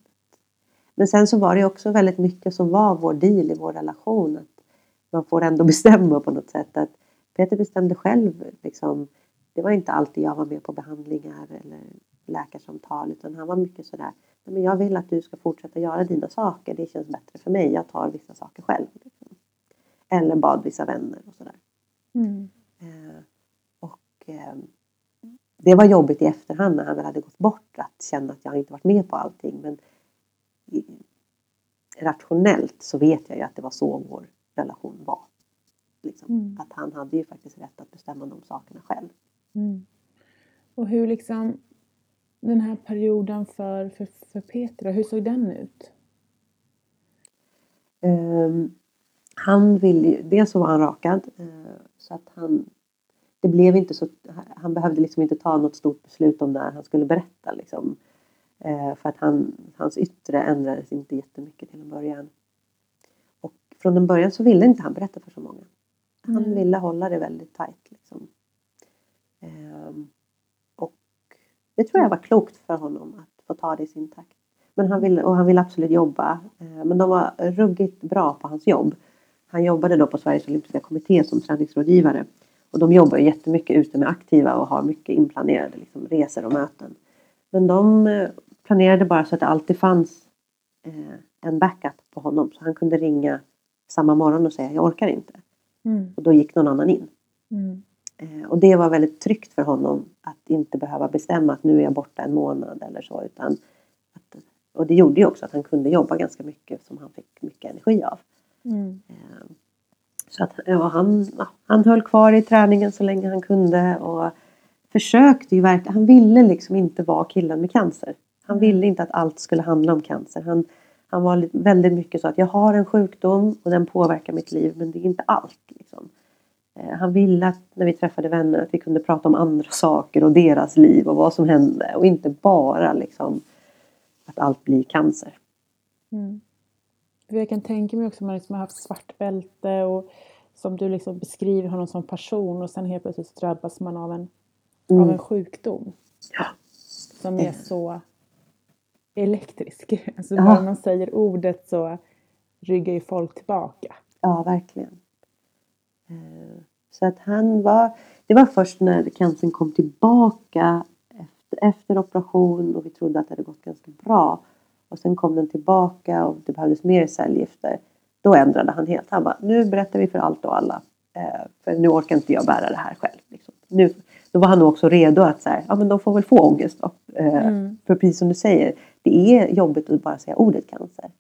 Speaker 2: Men sen så var det också väldigt mycket som var vår deal i vår relation. Att man får ändå bestämma på något sätt. Att Peter bestämde själv. Liksom, det var inte alltid jag var med på behandlingar eller läkarsamtal. Utan han var mycket sådär. Men jag vill att du ska fortsätta göra dina saker. Det känns bättre för mig. Jag tar vissa saker själv. Liksom. Eller bad vissa vänner och sådär.
Speaker 1: Mm.
Speaker 2: Eh, och eh, det var jobbigt i efterhand när han väl hade gått bort att känna att jag inte varit med på allting. Men rationellt så vet jag ju att det var så vår relation var. Liksom.
Speaker 1: Mm.
Speaker 2: Att han hade ju faktiskt rätt att bestämma de sakerna själv.
Speaker 1: Mm. Och hur liksom den här perioden för, för, för Petra, hur såg den ut?
Speaker 2: Ehm, han ville ju, dels så var han rakad eh, så att han det blev inte så, han behövde liksom inte ta något stort beslut om när han skulle berätta liksom. Eh, för att han, hans yttre ändrades inte jättemycket till en början. Och från en början så ville inte han berätta för så många. Han
Speaker 1: Mm.
Speaker 2: ville hålla det väldigt tajt liksom. Ehm, och det tror jag var klokt för honom att få ta det i sin takt. Men han ville, och han ville absolut jobba. Eh, men de var ruggigt bra på hans jobb. han jobbade då på Sveriges Olympiska Kommitté som träningsrådgivare. Och de jobbar jättemycket ute med aktiva och har mycket inplanerade liksom, resor och möten. Men de eh, planerade bara så att det alltid fanns eh, en backup på honom. Så han kunde ringa samma morgon och säga jag orkar inte.
Speaker 1: Mm.
Speaker 2: Och då gick någon annan in.
Speaker 1: Mm.
Speaker 2: Eh, och det var väldigt tryggt för honom att inte behöva bestämma att nu är jag borta en månad eller så. Utan att, och det gjorde ju också att han kunde jobba ganska mycket som han fick mycket energi av.
Speaker 1: Mm.
Speaker 2: Eh, Så att, ja, han, ja, han höll kvar i träningen så länge han kunde och försökte ju verkligen. Han ville liksom inte vara killen med cancer. Han ville inte att allt skulle handla om cancer. Han, han var väldigt mycket så att jag har en sjukdom och den påverkar mitt liv men det är inte allt. Liksom. Eh, Han ville att när vi träffade vänner att vi kunde prata om andra saker och deras liv och vad som hände och inte bara liksom att allt blir cancer.
Speaker 1: Mm. Jag kan tänka mig också att man liksom har haft svart bälte och som du liksom beskriver honom som person och sen helt plötsligt drabbas man av en, av
Speaker 2: Mm.
Speaker 1: en sjukdom
Speaker 2: Ja.
Speaker 1: som är så elektrisk. Alltså
Speaker 2: Ja.
Speaker 1: bara man säger ordet så ryggar ju folk tillbaka.
Speaker 2: Ja, verkligen. Eh, Så att han var... Det var först när cancern kom tillbaka efter, efter operation och vi trodde att det hade gått ganska bra. Och sen kom den tillbaka och det behövdes mer cellgifter. Då ändrade han helt. Han bara, nu berättar vi för allt och alla. Eh, För nu orkar inte jag bära det här själv. Liksom. Nu, då var han också redo att så här, ja men de får väl få ångest då. Eh,
Speaker 1: Mm.
Speaker 2: För precis som du säger, det är jobbigt att bara säga ordet cancer.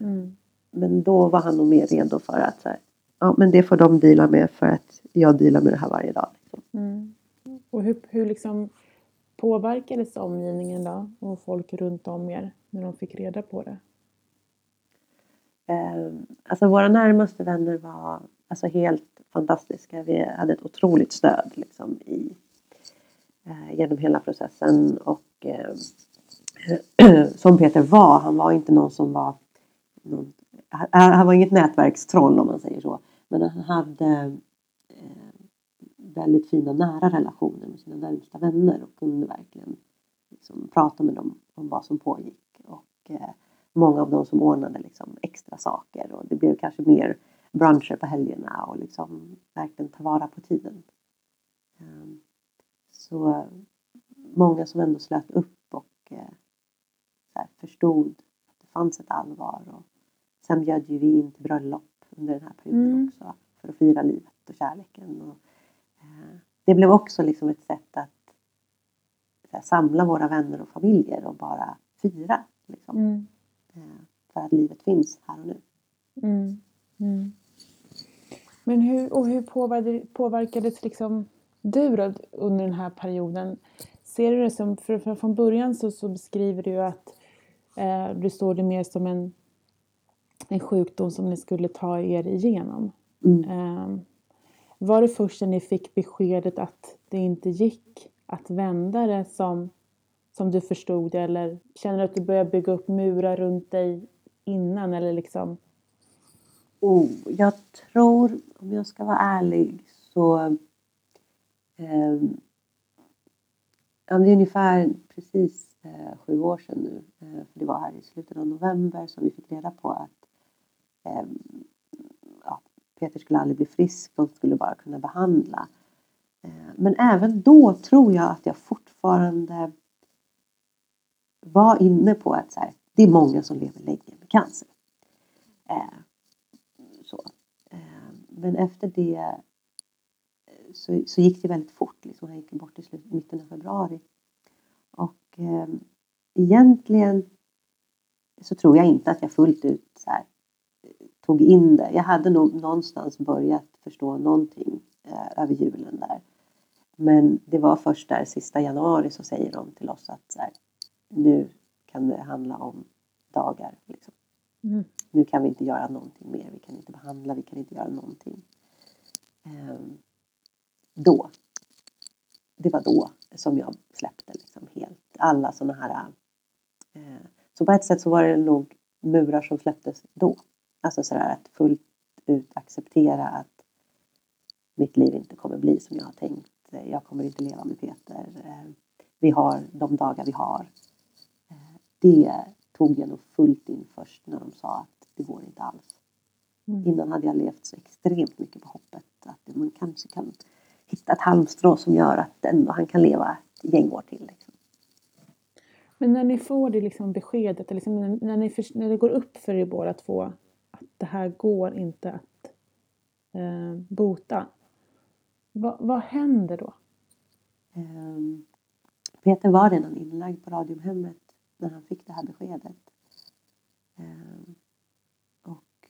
Speaker 1: Mm.
Speaker 2: Men då var han nog mer redo för att så här, ja men det får de deala med för att jag dealar med det här varje dag. Liksom.
Speaker 1: Mm. Och hur, hur liksom påverkades omgivningen då och folk runt om er när de fick reda på det?
Speaker 2: Eh, alltså våra närmaste vänner var alltså helt fantastiska. Vi hade ett otroligt stöd liksom, i, eh, genom hela processen. Och eh, som Peter var, han var inte någon som var någon, han, han var inget nätverkstroll om man säger så. Men han hade eh, väldigt fina nära relationer med sina närmsta vänner och kunde verkligen liksom, prata med dem om vad som pågick. Och eh, många av dem som ordnade liksom, extra saker och det blev kanske mer bruncher på helgerna och liksom verkligen ta vara på tiden. Ehm, Så många som ändå slöt upp och eh, här, förstod att det fanns ett allvar. Och sen bjöd ju vi in till bröllop under den här perioden
Speaker 1: Mm.
Speaker 2: också för att fira livet och kärleken. Och, eh, det blev också liksom ett sätt att här, samla våra vänner och familjer och bara fira. Liksom,
Speaker 1: Mm.
Speaker 2: eh, för att livet finns här och nu.
Speaker 1: Mm. Mm. Men hur, och hur påverkades, påverkades liksom du då under den här perioden? Ser du det som, för, för från början så, så beskriver du att du såg det mer som en, en sjukdom som ni skulle ta er igenom.
Speaker 2: Mm.
Speaker 1: Eh, var det först när ni fick beskedet att det inte gick att vända det som, som du förstod det? Eller känner du att du började bygga upp murar runt dig innan? Eller liksom,
Speaker 2: Oh, jag tror, om jag ska vara ärlig, så... ehm, ja, det är ungefär precis eh, sju år sedan nu. Eh, för det var här i slutet av november som vi fick reda på att eh, ja, Peter skulle aldrig bli frisk. De skulle bara kunna behandla. Eh, men även då tror jag att jag fortfarande var inne på att så här, det är många som lever länge med cancer. Eh, så. Eh, Men efter det eh, så, så gick det väldigt fort. Liksom. Han gick bort i slutet, mitten av februari. Och eh, egentligen så tror jag inte att jag fullt ut så här, eh, tog in det. Jag hade nog någonstans börjat förstå någonting eh, över julen där. Men det var först där sista januari så säger de till oss att så här, nu kan det handla om dagar. Liksom
Speaker 1: mm,
Speaker 2: nu kan vi inte göra någonting mer. Vi kan inte behandla, vi kan inte göra någonting. Ehm, då. Det var då som jag släppte liksom helt alla sådana här. Eh, så på ett sätt så var det nog murar som släpptes då. Alltså sådär att fullt ut acceptera att mitt liv inte kommer bli som jag har tänkt. Jag kommer inte leva med Peter. Eh, vi har de dagar vi har. Eh, det tog jag nog fullt in först när de sa att det går inte alls. Mm. Innan hade jag levt så extremt mycket på hoppet att man kanske kan hitta ett halmstrå som gör att ändå han kan leva ett gäng år till. Liksom.
Speaker 1: Men när ni får det liksom beskedet, liksom när, när, ni, när det går upp för er båda två att det här går inte att eh, bota. Va, vad händer då?
Speaker 2: Um, Peter var redan inlagd på Radiumhemmet när han fick det här beskedet. Um, och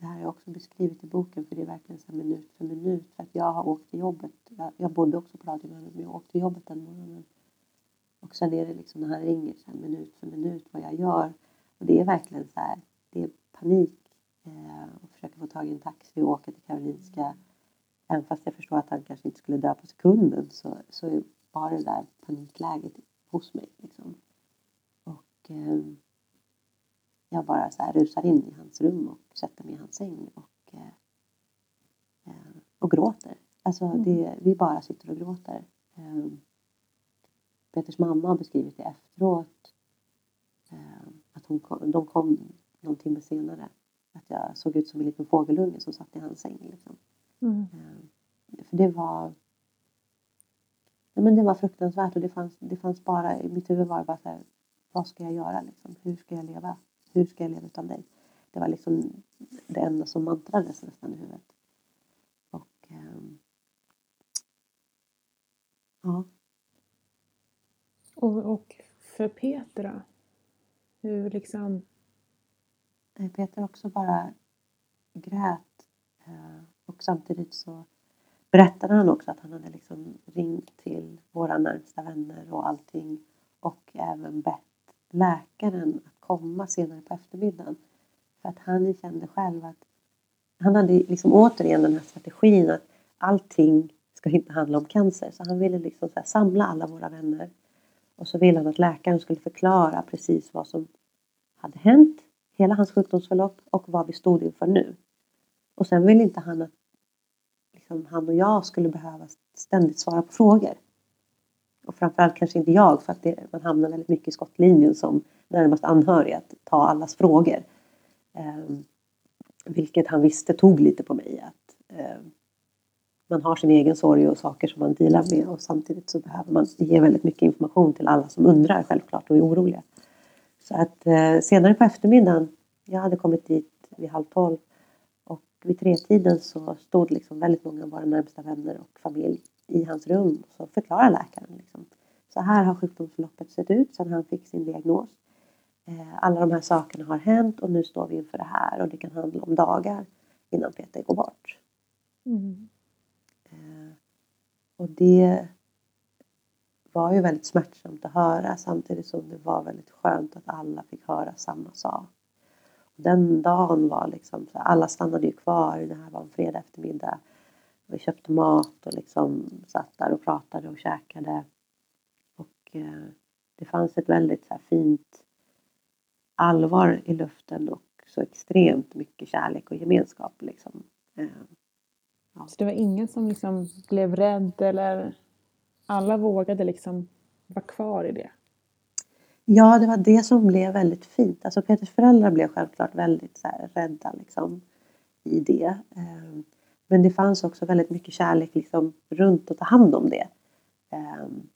Speaker 2: det här har jag också beskrivit i boken för det är verkligen så minut för minut. För att jag har åkt till jobbet. Jag, jag bodde också på Radiomannen men jag åkte till jobbet den morgonen. Och sen är det liksom när han ringer så här, minut för minut vad jag gör. Och det är verkligen så här, det är panik. Eh, och försöka få tag i en taxi och åka till Karolinska Även fast jag förstår att han kanske inte skulle dö på sekunden så, så var det där panikläget hos mig. Liksom. Och eh, jag bara så här rusar in i hans rum och sätter mig i hans säng och, eh, eh och gråter. Alltså mm. det, vi bara sitter och gråter. Eh, Peters mamma har beskrivit det efteråt. Eh, att hon kom, de kom någon timme senare. Att jag såg ut som en liten fågelunge som satt i hans säng. Liksom. Mm. Eh, för det var ja, men det var fruktansvärt och det fanns, det fanns bara, i mitt huvud var det bara så här, vad ska jag göra liksom? Hur ska jag leva? Hur ska jag leva utan dig? Det var liksom det enda som mantrades nästan i huvudet. Och ähm, ja.
Speaker 1: Och, och för Peter då? Hur liksom?
Speaker 2: Peter också bara grät. Äh, och samtidigt så berättade han också att han hade liksom ringt till våra närmsta vänner och allting. Och även bett läkaren att komma senare på eftermiddagen. För att han kände själv att han hade liksom återigen den här strategin att allting ska inte handla om cancer. Så han ville liksom så samla alla våra vänner. Och så ville han att läkaren skulle förklara precis vad som hade hänt, hela hans sjukdomsförlopp och vad vi stod inför nu. Och sen ville inte han att liksom, han och jag skulle behöva ständigt svara på frågor. Och framförallt kanske inte jag för att det, man hamnar väldigt mycket i skottlinjen som närmast anhörig att ta allas frågor. Eh, vilket han visste tog lite på mig. Att eh, Man har sin egen sorg och saker som man dealar med och samtidigt så behöver man ge väldigt mycket information till alla som undrar självklart och är oroliga. Så att eh, senare på eftermiddagen, jag hade kommit dit vid halv tolv och vid tretiden så stod liksom väldigt många av våra närmsta vänner och familj i hans rum. Så förklarar läkaren liksom. Så här har sjukdomsförloppet sett ut sedan han fick sin diagnos. Eh, alla de här sakerna har hänt och nu står vi inför det här och det kan handla om dagar innan Peter går bort. Mm. Eh, och det var ju väldigt smärtsamt att höra samtidigt som det var väldigt skönt att alla fick höra samma sak den dagen var liksom, alla stannade ju kvar. Det här var en fredag eftermiddag. Vi köpte mat och liksom satt där och pratade och käkade. Och eh, det fanns ett väldigt så här, fint allvar i luften och så extremt mycket kärlek och gemenskap. Liksom. Eh,
Speaker 1: ja. Så det var ingen som liksom blev rädd eller alla vågade liksom vara kvar i det?
Speaker 2: Ja, det var det som blev väldigt fint. Alltså Peters föräldrar blev självklart väldigt så här, rädda liksom, i det. Ehm, men det fanns också väldigt mycket kärlek liksom, runt att ta hand om det. Ehm,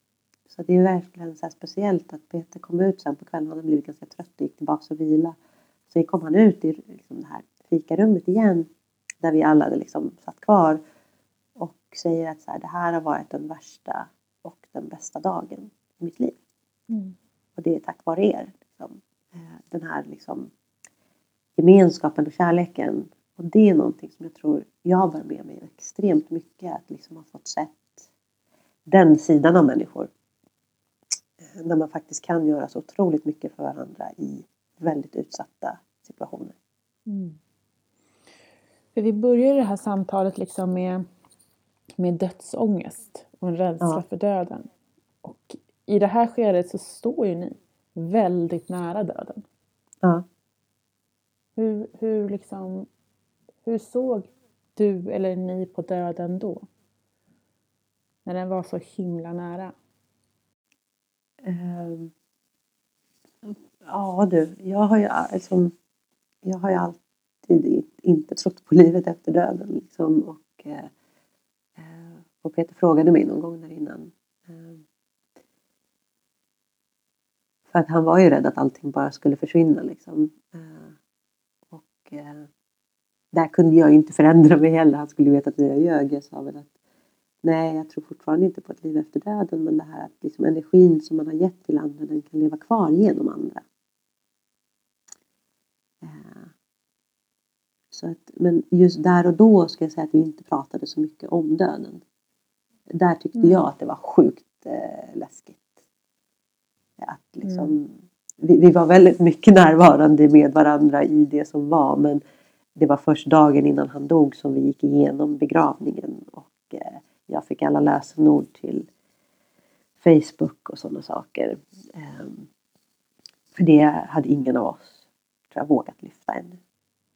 Speaker 2: så det är verkligen så speciellt att Peter kom ut sen på kvällen. Han hade blivit ganska trött och gick tillbaka och vila. Så kom han ut i liksom, det här fikarummet igen. Där vi alla hade liksom satt kvar. Och säger att så här, det här har varit den värsta och den bästa dagen i mitt liv. Mm. Och det är tack vare er. Liksom. Eh, den här liksom, gemenskapen och kärleken. Och det är någonting som jag tror jag bär med mig extremt mycket. Att liksom ha fått sett den sidan av människor. Eh, när man faktiskt kan göra så otroligt mycket för varandra i väldigt utsatta situationer. Mm.
Speaker 1: För vi börjar det här samtalet liksom med, med dödsångest och en rädsla ja. för döden. Och i det här skedet så står ju ni väldigt nära döden. Ja. Hur, hur, liksom, hur såg du eller ni på döden då? När den var så himla nära?
Speaker 2: Uh, ja du, jag har ju liksom jag har ju alltid inte trott på livet efter döden. Liksom, och, uh, och Peter frågade mig någon gång där innan. Uh, för att han var ju rädd att allting bara skulle försvinna. Liksom. Eh, och där kunde jag inte förändra mig heller. Han skulle veta att jag ljög. Jag sa väl att nej, jag tror fortfarande inte på ett liv efter döden. Men det här att liksom energin som man har gett till andra, den kan leva kvar genom andra. Eh, så att, men just där och då ska jag säga att vi inte pratade så mycket om döden. Där tyckte mm. jag att det var sjukt eh, läskigt. Att liksom, mm. vi, vi, var väldigt mycket närvarande med varandra i det som var men det var först dagen innan han dog som vi gick igenom begravningen och eh, jag fick alla lösenord till Facebook och sådana saker. Eh, för det hade ingen av oss tror jag, vågat lyfta ännu.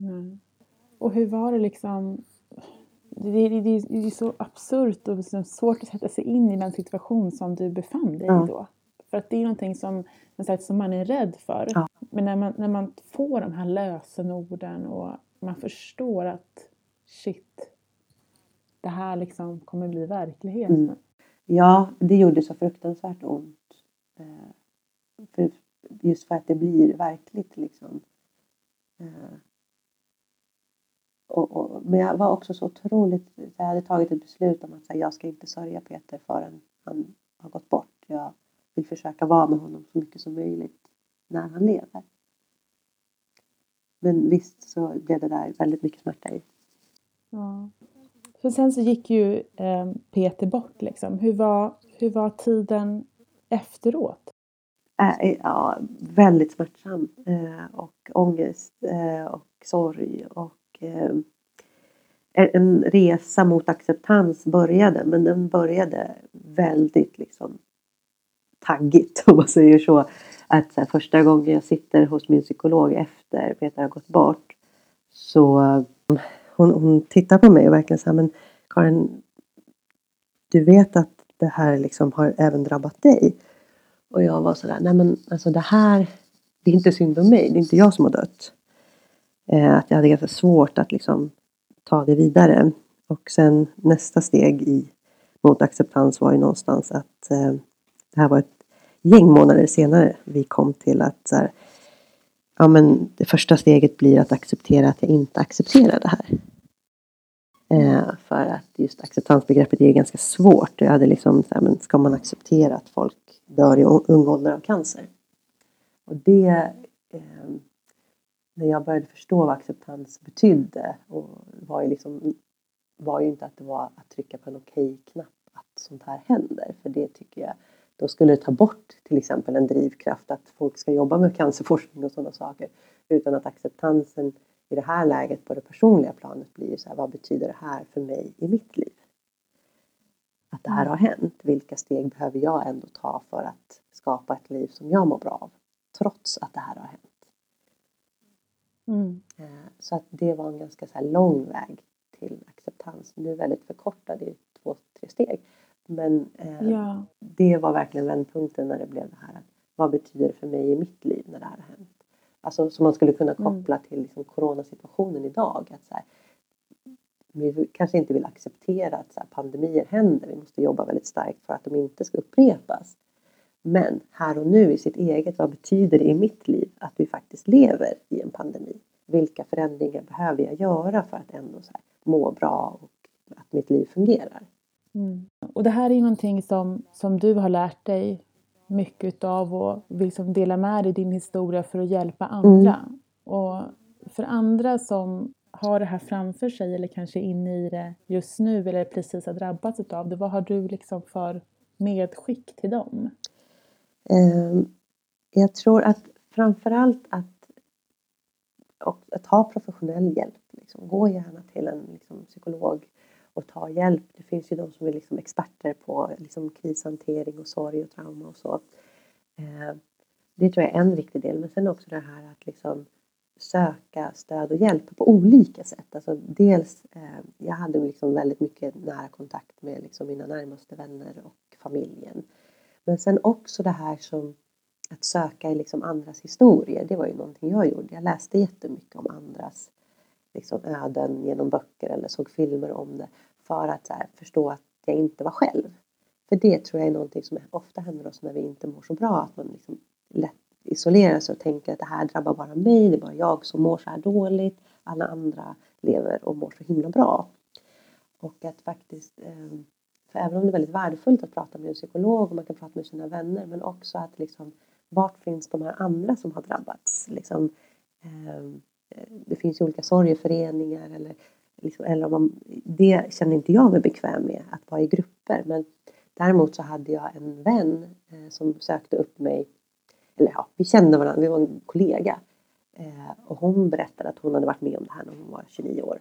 Speaker 1: Mm. Och hur var det liksom det, det, det, det är så absurt och så svårt att sätta sig in i den situation som du befann dig ja. då. För att det är någonting som, som man är rädd för. Ja. Men när man, när man får de här lösenorden och man förstår att shit, det här liksom kommer bli verklighet. Mm.
Speaker 2: Ja, det gjorde så fruktansvärt ont. Eh, för, just för att det blir verkligt liksom. Eh, och, och, men jag var också så otroligt, jag hade tagit ett beslut om att här, jag ska inte sörja Peter förrän han har gått bort. Jag vill försöka vara med honom så mycket som möjligt när han lever. Men visst så blev det där väldigt mycket smärta i.
Speaker 1: Ja. För sen så gick ju eh, Peter bort liksom. Hur var, hur var tiden efteråt?
Speaker 2: Äh, ja, väldigt smärtsam eh, och ångest eh, och sorg och eh, en resa mot acceptans började men den började väldigt liksom taggigt om man säger så. Att så här, första gången jag sitter hos min psykolog efter Peter har gått bort så mm, hon, hon tittar på mig och verkligen säger men Karin du vet att det här liksom har även drabbat dig. Och jag var sådär, nej men alltså det här, det är inte synd om mig, det är inte jag som har dött. Eh, att jag hade ganska svårt att liksom ta det vidare. Och sen nästa steg i mot acceptans var ju någonstans att eh, det här var ett gäng månader senare vi kom till att så här, ja men det första steget blir att acceptera att jag inte accepterar det här. Eh, för att just acceptansbegreppet är ganska svårt. Jag hade liksom så här, men ska man acceptera att folk dör i ung ålder av cancer? Och det eh, när jag började förstå vad acceptans betydde och var ju liksom var ju inte att det var att trycka på en okej-knapp att sånt här händer. För det tycker jag då skulle det ta bort till exempel en drivkraft att folk ska jobba med cancerforskning och sådana saker. Utan att acceptansen i det här läget på det personliga planet blir så här, vad betyder det här för mig i mitt liv? Att det här har hänt. Vilka steg behöver jag ändå ta för att skapa ett liv som jag mår bra av? Trots att det här har hänt. Mm. Eh, så att det var en ganska så lång väg till acceptans. Nu väldigt förkortad i två, tre steg. Men eh, ja. det var verkligen vändpunkten när det blev det här. Vad betyder det för mig i mitt liv när det här har hänt? Alltså som man skulle kunna mm. koppla mm. till liksom, coronasituationen idag. Att så här, vi kanske inte vill acceptera att så här, pandemier händer. Vi måste jobba väldigt starkt för att de inte ska upprepas. Men här och nu i sitt eget, vad betyder det i mitt liv att vi faktiskt lever i en pandemi? Vilka förändringar behöver jag göra för att ändå så här, må bra och att mitt liv fungerar?
Speaker 1: Mm. Och det här är någonting som, som du har lärt dig mycket av och vill liksom dela med dig din historia för att hjälpa andra. Mm. Och för andra som har det här framför sig eller kanske är inne i det just nu eller precis har drabbats av det, vad har du liksom för medskick till dem?
Speaker 2: Ehm, jag tror att framförallt att, att ta professionell hjälp. Liksom. Gå gärna till en liksom, psykolog och ta hjälp. Det finns ju de som är liksom experter på liksom krishantering och sorg och trauma och så. Eh, det tror jag är en viktig del. Men sen också det här att liksom söka stöd och hjälp på olika sätt. Alltså dels, eh, jag hade liksom väldigt mycket nära kontakt med liksom mina närmaste vänner och familjen. Men sen också det här som att söka i liksom andras historier, det var ju någonting jag gjorde. Jag läste jättemycket om andras liksom, öden genom böcker eller såg filmer om det för att här, förstå att jag inte var själv. För det tror jag är någonting som ofta händer oss när vi inte mår så bra, att man liksom lätt isolerar sig och tänker att det här drabbar bara mig, det är bara jag som mår så här dåligt, alla andra lever och mår så himla bra. Och att faktiskt, eh, för även om det är väldigt värdefullt att prata med en psykolog och man kan prata med sina vänner, men också att liksom, vart finns de här andra som har drabbats? Liksom, eh, det finns ju olika sorgeföreningar eller, liksom, eller om man, det känner inte jag mig bekväm med att vara i grupper. Men däremot så hade jag en vän eh, som sökte upp mig. Eller ja, vi kände varandra, vi var en kollega. Eh, och hon berättade att hon hade varit med om det här när hon var 29 år.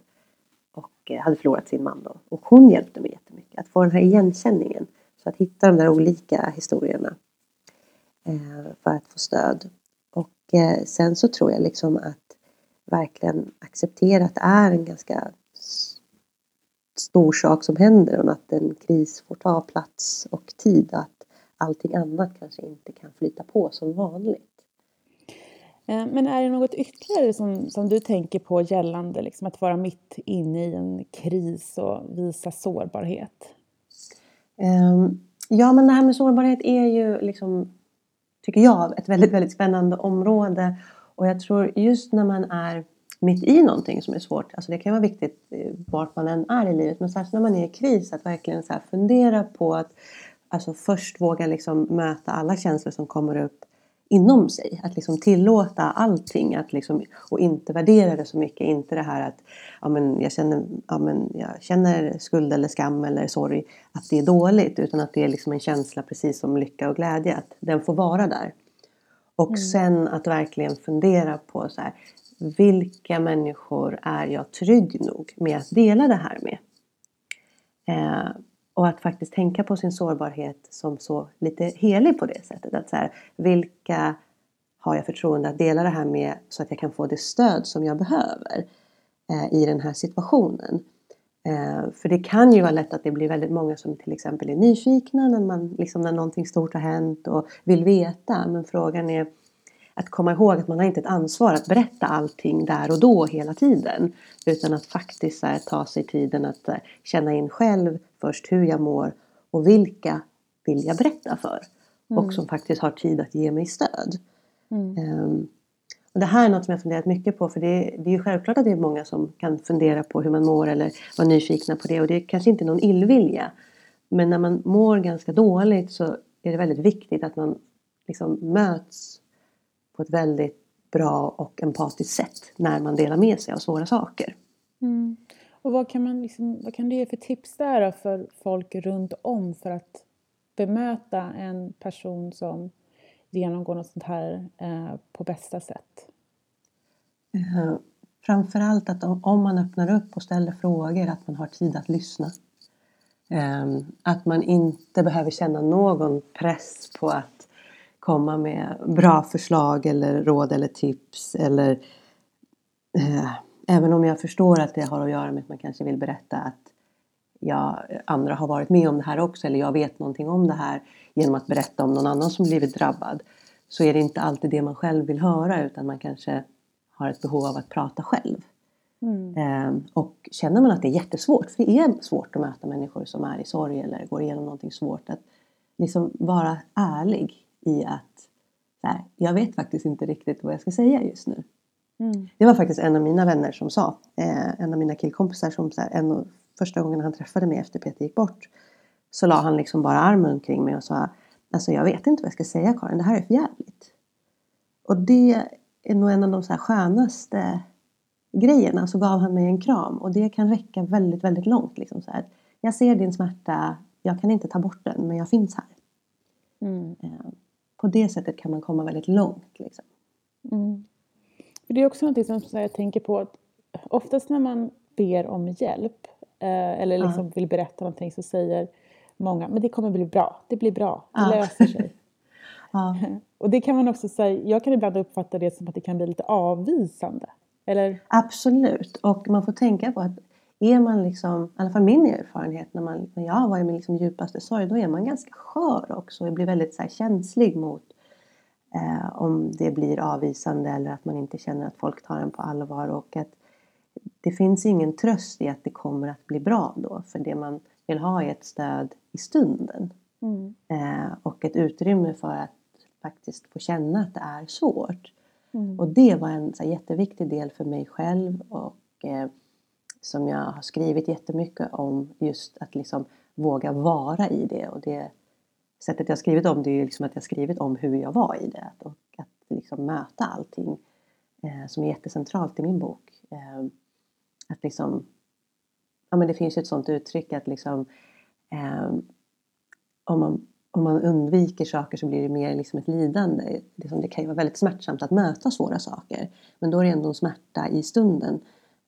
Speaker 2: Och eh, hade förlorat sin man då. Och hon hjälpte mig jättemycket att få den här igenkänningen. Så att hitta de där olika historierna eh, för att få stöd. Och eh, sen så tror jag liksom att verkligen acceptera att det är en ganska stor sak som händer och att en kris får ta plats och tid. Att allting annat kanske inte kan flyta på som vanligt.
Speaker 1: Eh, men är det något ytterligare som, som du tänker på gällande liksom att vara mitt inne i en kris och visa sårbarhet?
Speaker 2: Um, ja, men det här med sårbarhet är ju liksom, tycker jag, ett väldigt, väldigt spännande område och jag tror just när man är mitt i någonting som är svårt, alltså det kan vara viktigt eh, vart man än är i livet, men särskilt när man är i kris att verkligen så fundera på att alltså först våga liksom möta alla känslor som kommer upp inom sig. Att liksom tillåta allting att liksom, och inte värdera det så mycket. Inte det här att ja, men jag, känner, ja, men jag känner skuld eller skam eller sorg att det är dåligt. Utan att det är liksom en känsla precis som lycka och glädje. Att den får vara där. Och mm. sen att verkligen fundera på så här, vilka människor är jag trygg nog med att dela det här med? Eh, och att faktiskt tänka på sin sårbarhet som så lite helig på det sättet. Att så här, vilka har jag förtroende att dela det här med så att jag kan få det stöd som jag behöver eh, i den här situationen. Eh, för det kan ju vara lätt att det blir väldigt många som till exempel är nyfikna när, man, liksom när någonting stort har hänt och vill veta. Men frågan är att komma ihåg att man har inte ett ansvar att berätta allting där och då hela tiden. Utan att faktiskt här, ta sig tiden att här, känna in själv först hur jag mår och vilka vill jag berätta för. Mm. Och som faktiskt har tid att ge mig stöd. Mm. Um, det här är något som jag funderat mycket på för det, det är ju självklart att det är många som kan fundera på hur man mår eller vara nyfikna på det och det är kanske inte någon illvilja. Men när man mår ganska dåligt så är det väldigt viktigt att man liksom möts på ett väldigt bra och empatiskt sätt när man delar med sig av svåra saker.
Speaker 1: Mm. Och vad kan, man liksom, vad kan du ge för tips där för folk runt om för att bemöta en person som genomgå något sånt här eh, på bästa sätt?
Speaker 2: Uh, framförallt att om, om, man öppnar upp och ställer frågor att man har tid att lyssna. Um, att man inte behöver känna någon press på att komma med bra förslag eller råd eller tips eller eh, även om jag förstår att det har att göra med att man kanske vill berätta att jag, andra har varit med om det här också eller jag vet någonting om det här genom att berätta om någon annan som blivit drabbad så är det inte alltid det man själv vill höra utan man kanske har ett behov av att prata själv. Mm. Eh, och känner man att det är jättesvårt, för det är svårt att möta människor som är i sorg eller går igenom någonting svårt, att liksom vara ärlig i att här, jag vet faktiskt inte riktigt vad jag ska säga just nu. Mm. Det var faktiskt en av mina vänner som sa, eh, en av mina killkompisar som så här, en första gången han träffade mig efter Peter gick bort så la han liksom bara armen omkring mig och sa Alltså jag vet inte vad jag ska säga Karin, det här är för jävligt. Och det är nog en av de så här skönaste grejerna. Så gav han mig en kram och det kan räcka väldigt, väldigt långt. Liksom så här. Jag ser din smärta, jag kan inte ta bort den men jag finns här. Mm. Eh, på det sättet kan man komma väldigt långt. Liksom.
Speaker 1: Mm. Det är också något som jag tänker på att oftast när man ber om hjälp eh, eller liksom ja. vill berätta någonting så säger många men det kommer bli bra, det blir bra, det ja. löser sig. ja. Och det kan man också säga, jag kan ibland uppfatta det som att det kan bli lite avvisande. Eller?
Speaker 2: Absolut, och man får tänka på att är man liksom, i alla fall min erfarenhet när, man, när jag var i min liksom djupaste sorg, då är man ganska skör också och blir väldigt så här, känslig mot Eh, om det blir avvisande eller att man inte känner att folk tar en på allvar och att det finns ingen tröst i att det kommer att bli bra då för det man vill ha är ett stöd i stunden.
Speaker 1: Mm.
Speaker 2: Eh, och ett utrymme för att faktiskt få känna att det är svårt.
Speaker 1: Mm.
Speaker 2: Och det var en så här, jätteviktig del för mig själv och eh, som jag har skrivit jättemycket om just att liksom våga vara i det och det sättet jag skrivit om det är liksom att jag skrivit om hur jag var i det och att liksom möta allting eh, som är jättecentralt i min bok. Eh, att liksom, ja men det finns ju ett sånt uttryck att liksom eh, om, man, om man undviker saker så blir det mer liksom ett lidande. Liksom det kan ju vara väldigt smärtsamt att möta svåra saker men då är det ändå en smärta i stunden.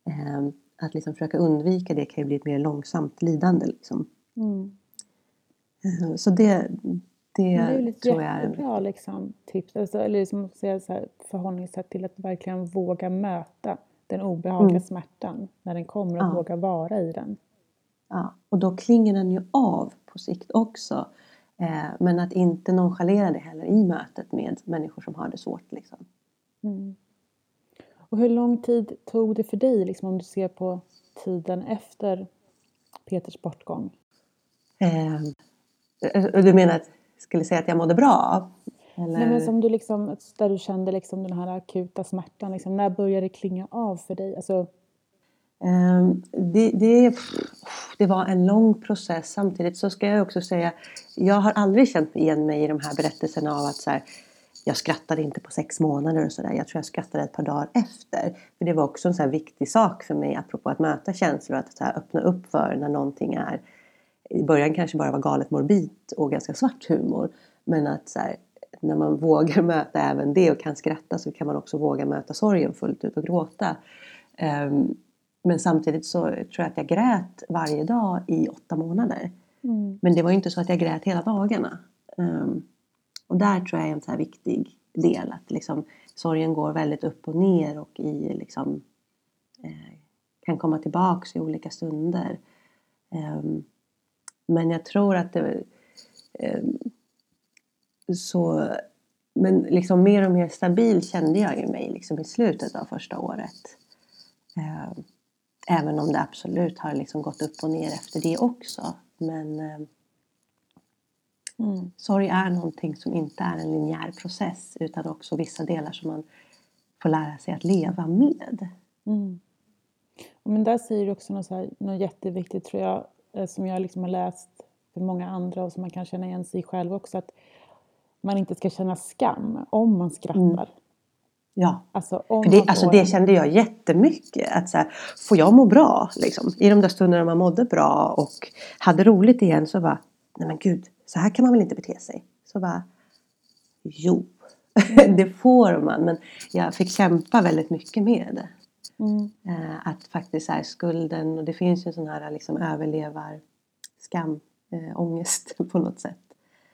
Speaker 2: Eh, att liksom försöka undvika det kan ju bli ett mer långsamt lidande. Liksom.
Speaker 1: Mm.
Speaker 2: Eh, Så det, det,
Speaker 1: Men det är ju ett
Speaker 2: är
Speaker 1: jättebra liksom, tips, alltså, eller liksom, förhållningssätt till att verkligen våga möta den obehagliga
Speaker 2: Mm.
Speaker 1: smärtan när den kommer och
Speaker 2: Ja.
Speaker 1: våga vara i den.
Speaker 2: Ja, och då klingar den ju av på sikt också. Eh, men att inte nonchalera det heller i mötet med människor som har det svårt. Liksom.
Speaker 1: Mm. Och hur lång tid tog det för dig, liksom, om du ser på tiden efter Peters bortgång?
Speaker 2: Eh, du menar att jag skulle säga att jag mådde bra? Eller?
Speaker 1: Nej, men som du liksom, där du kände liksom den här akuta smärtan, liksom, när började det klinga av för dig? Alltså,
Speaker 2: Ehm, det, det, det var en lång process. Samtidigt så ska jag också säga, jag har aldrig känt igen mig i de här berättelserna av att så här, jag skrattade inte på sex månader och sådär. Jag tror jag skrattade ett par dagar efter. För det var också en så viktig sak för mig apropå att möta känslor. Att så här öppna upp för när någonting är i början kanske bara var galet morbid och ganska svart humor. Men att så här, när man vågar möta även det och kan skratta så kan man också våga möta sorgen fullt ut och gråta. Ehm, men samtidigt så tror jag att jag grät varje dag i åtta månader.
Speaker 1: mm.
Speaker 2: Men det var ju inte så att jag grät hela dagarna. Ehm, och där tror jag är en så här viktig del. Att liksom, sorgen går väldigt upp och ner och i liksom, eh, kan komma tillbaks i olika stunder. Ehm, men jag tror att det... så, men liksom mer och mer stabil kände jag ju mig liksom i slutet av första året. Ehm, även om det absolut har liksom gått upp och ner efter det också. Men ehm,
Speaker 1: Mm.
Speaker 2: sorg är någonting som inte är en linjär process utan också vissa delar som man får lära sig att leva med.
Speaker 1: Mm. Men där säger du också något, här, något jätteviktigt tror jag, eh, som jag liksom har läst för många andra och som man kan känna igen sig i själv också, att man inte ska känna skam om man skrattar.
Speaker 2: Ja,
Speaker 1: Alltså,
Speaker 2: för det, alltså det kände jag jättemycket. Att så här, får jag må bra? Liksom, I de där stunderna man mådde bra och hade roligt igen så var nej men gud, så här kan man väl inte bete sig? Så var jo, det får man. Men jag fick kämpa väldigt mycket med det.
Speaker 1: Mm.
Speaker 2: Eh, att faktiskt här, skulden och det finns ju en sån här liksom överlevar skam, eh, ångest på något sätt.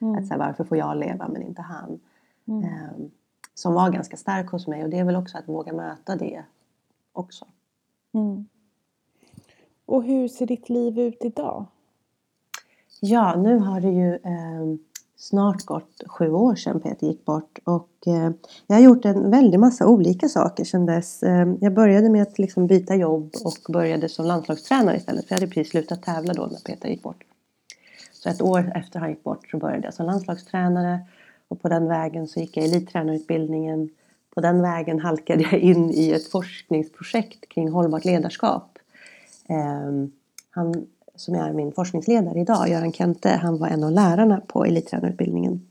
Speaker 1: Mm.
Speaker 2: Att så här, varför får jag leva men inte han?
Speaker 1: Mm.
Speaker 2: Eh, som var ganska stark hos mig och det är väl också att våga möta det också.
Speaker 1: Mm. Och hur ser ditt liv ut idag?
Speaker 2: Ja, nu har det ju eh, snart gått sju år sedan Peter gick bort och eh, jag har gjort en väldig massa olika saker sedan dess. Eh, jag började med att liksom byta jobb och började som landslagstränare istället för jag hade precis slutat tävla då när Peter gick bort. Så ett år efter han gick bort så började jag som landslagstränare och på den vägen så gick jag elittränarutbildningen. På den vägen halkade jag in i ett forskningsprojekt kring hållbart ledarskap. Eh, han som är min forskningsledare idag, Göran Kente, han var en av lärarna på elittränarutbildningen.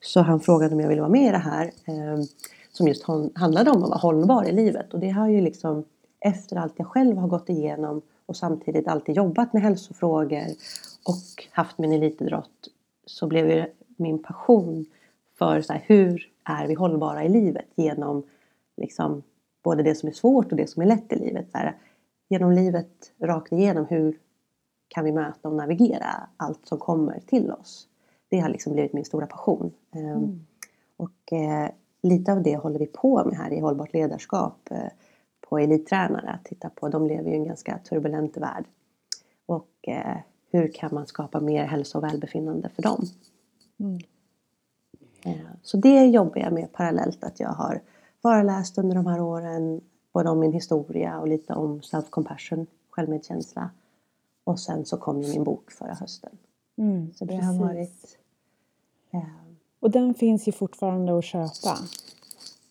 Speaker 2: Så han frågade om jag ville vara med i det här eh, som just handlade om att vara hållbar i livet. Och det har ju liksom efter allt jag själv har gått igenom och samtidigt alltid jobbat med hälsofrågor och haft min elitidrott så blev ju min passion för så här, hur är vi hållbara i livet genom liksom både det som är svårt och det som är lätt i livet. Så här, genom livet rakt igenom hur kan vi möta och navigera allt som kommer till oss. Det har liksom blivit min stora passion. Ehm,
Speaker 1: Mm.
Speaker 2: Och eh, lite av det håller vi på med här i hållbart ledarskap på elittränare. Att titta på, de lever ju i en ganska turbulent värld. Och eh, hur kan man skapa mer hälsa och välbefinnande för dem?
Speaker 1: Mm.
Speaker 2: Eh, så det jobbar jag med parallellt att jag har föreläst under de här åren både om min historia och lite om self-compassion, självmedkänsla. Och sen så kom min bok förra hösten.
Speaker 1: Mm,
Speaker 2: så det har varit...
Speaker 1: Eh, och den finns ju fortfarande att köpa?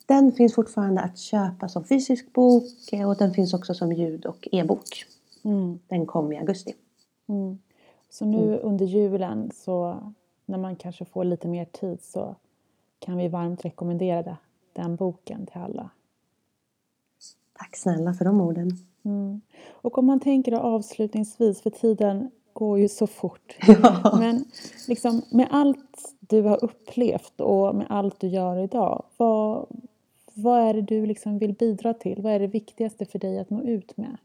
Speaker 2: Den finns fortfarande att köpa som fysisk bok och den finns också som ljud och e-bok. Mm. Den kom i augusti.
Speaker 1: Mm. Så nu mm. under julen så när man kanske får lite mer tid så kan vi varmt rekommendera den boken till alla.
Speaker 2: Tack snälla för de orden.
Speaker 1: Mm. Och om man tänker avslutningsvis, för tiden går ju så fort. Ja. Men liksom, med allt du har upplevt och med allt du gör idag, vad, vad är det du liksom vill bidra till? Vad är det viktigaste för dig att nå ut med?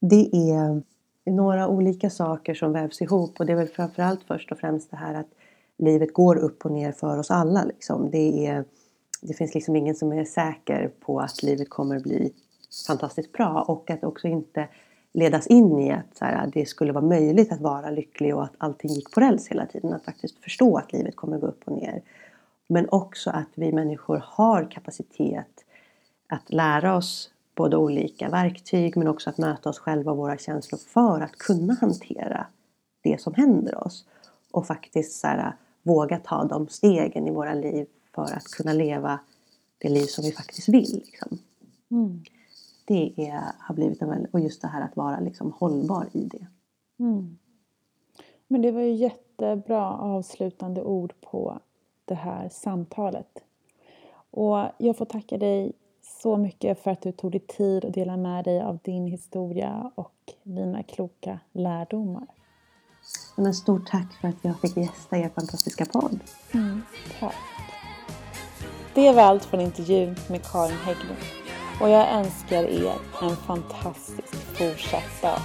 Speaker 2: Det är några olika saker som vävs ihop och det är väl framförallt först och främst det här att livet går upp och ner för oss alla. Liksom. Det, är, det finns liksom ingen som är säker på att livet kommer bli fantastiskt bra och att också inte ledas in i att så här, det skulle vara möjligt att vara lycklig och att allting gick på räls hela tiden. Att faktiskt förstå att livet kommer gå upp och ner. Men också att vi människor har kapacitet att lära oss både olika verktyg men också att möta oss själva och våra känslor för att kunna hantera det som händer oss. Och faktiskt så här, våga ta de stegen i våra liv för att kunna leva det liv som vi faktiskt vill. Liksom. Mm. Det är, har blivit en väldigt, och just det här att vara liksom hållbar i det. Mm.
Speaker 1: Men det var ju jättebra avslutande ord på det här samtalet. Och jag får tacka dig så mycket för att du tog dig tid att dela med dig av din historia och dina kloka lärdomar.
Speaker 2: Men stort tack för att jag fick gästa er fantastiska podd.
Speaker 1: Mm, tack. Det var allt från intervjun med Karin Hägglund och jag önskar er en fantastisk fortsatt dag.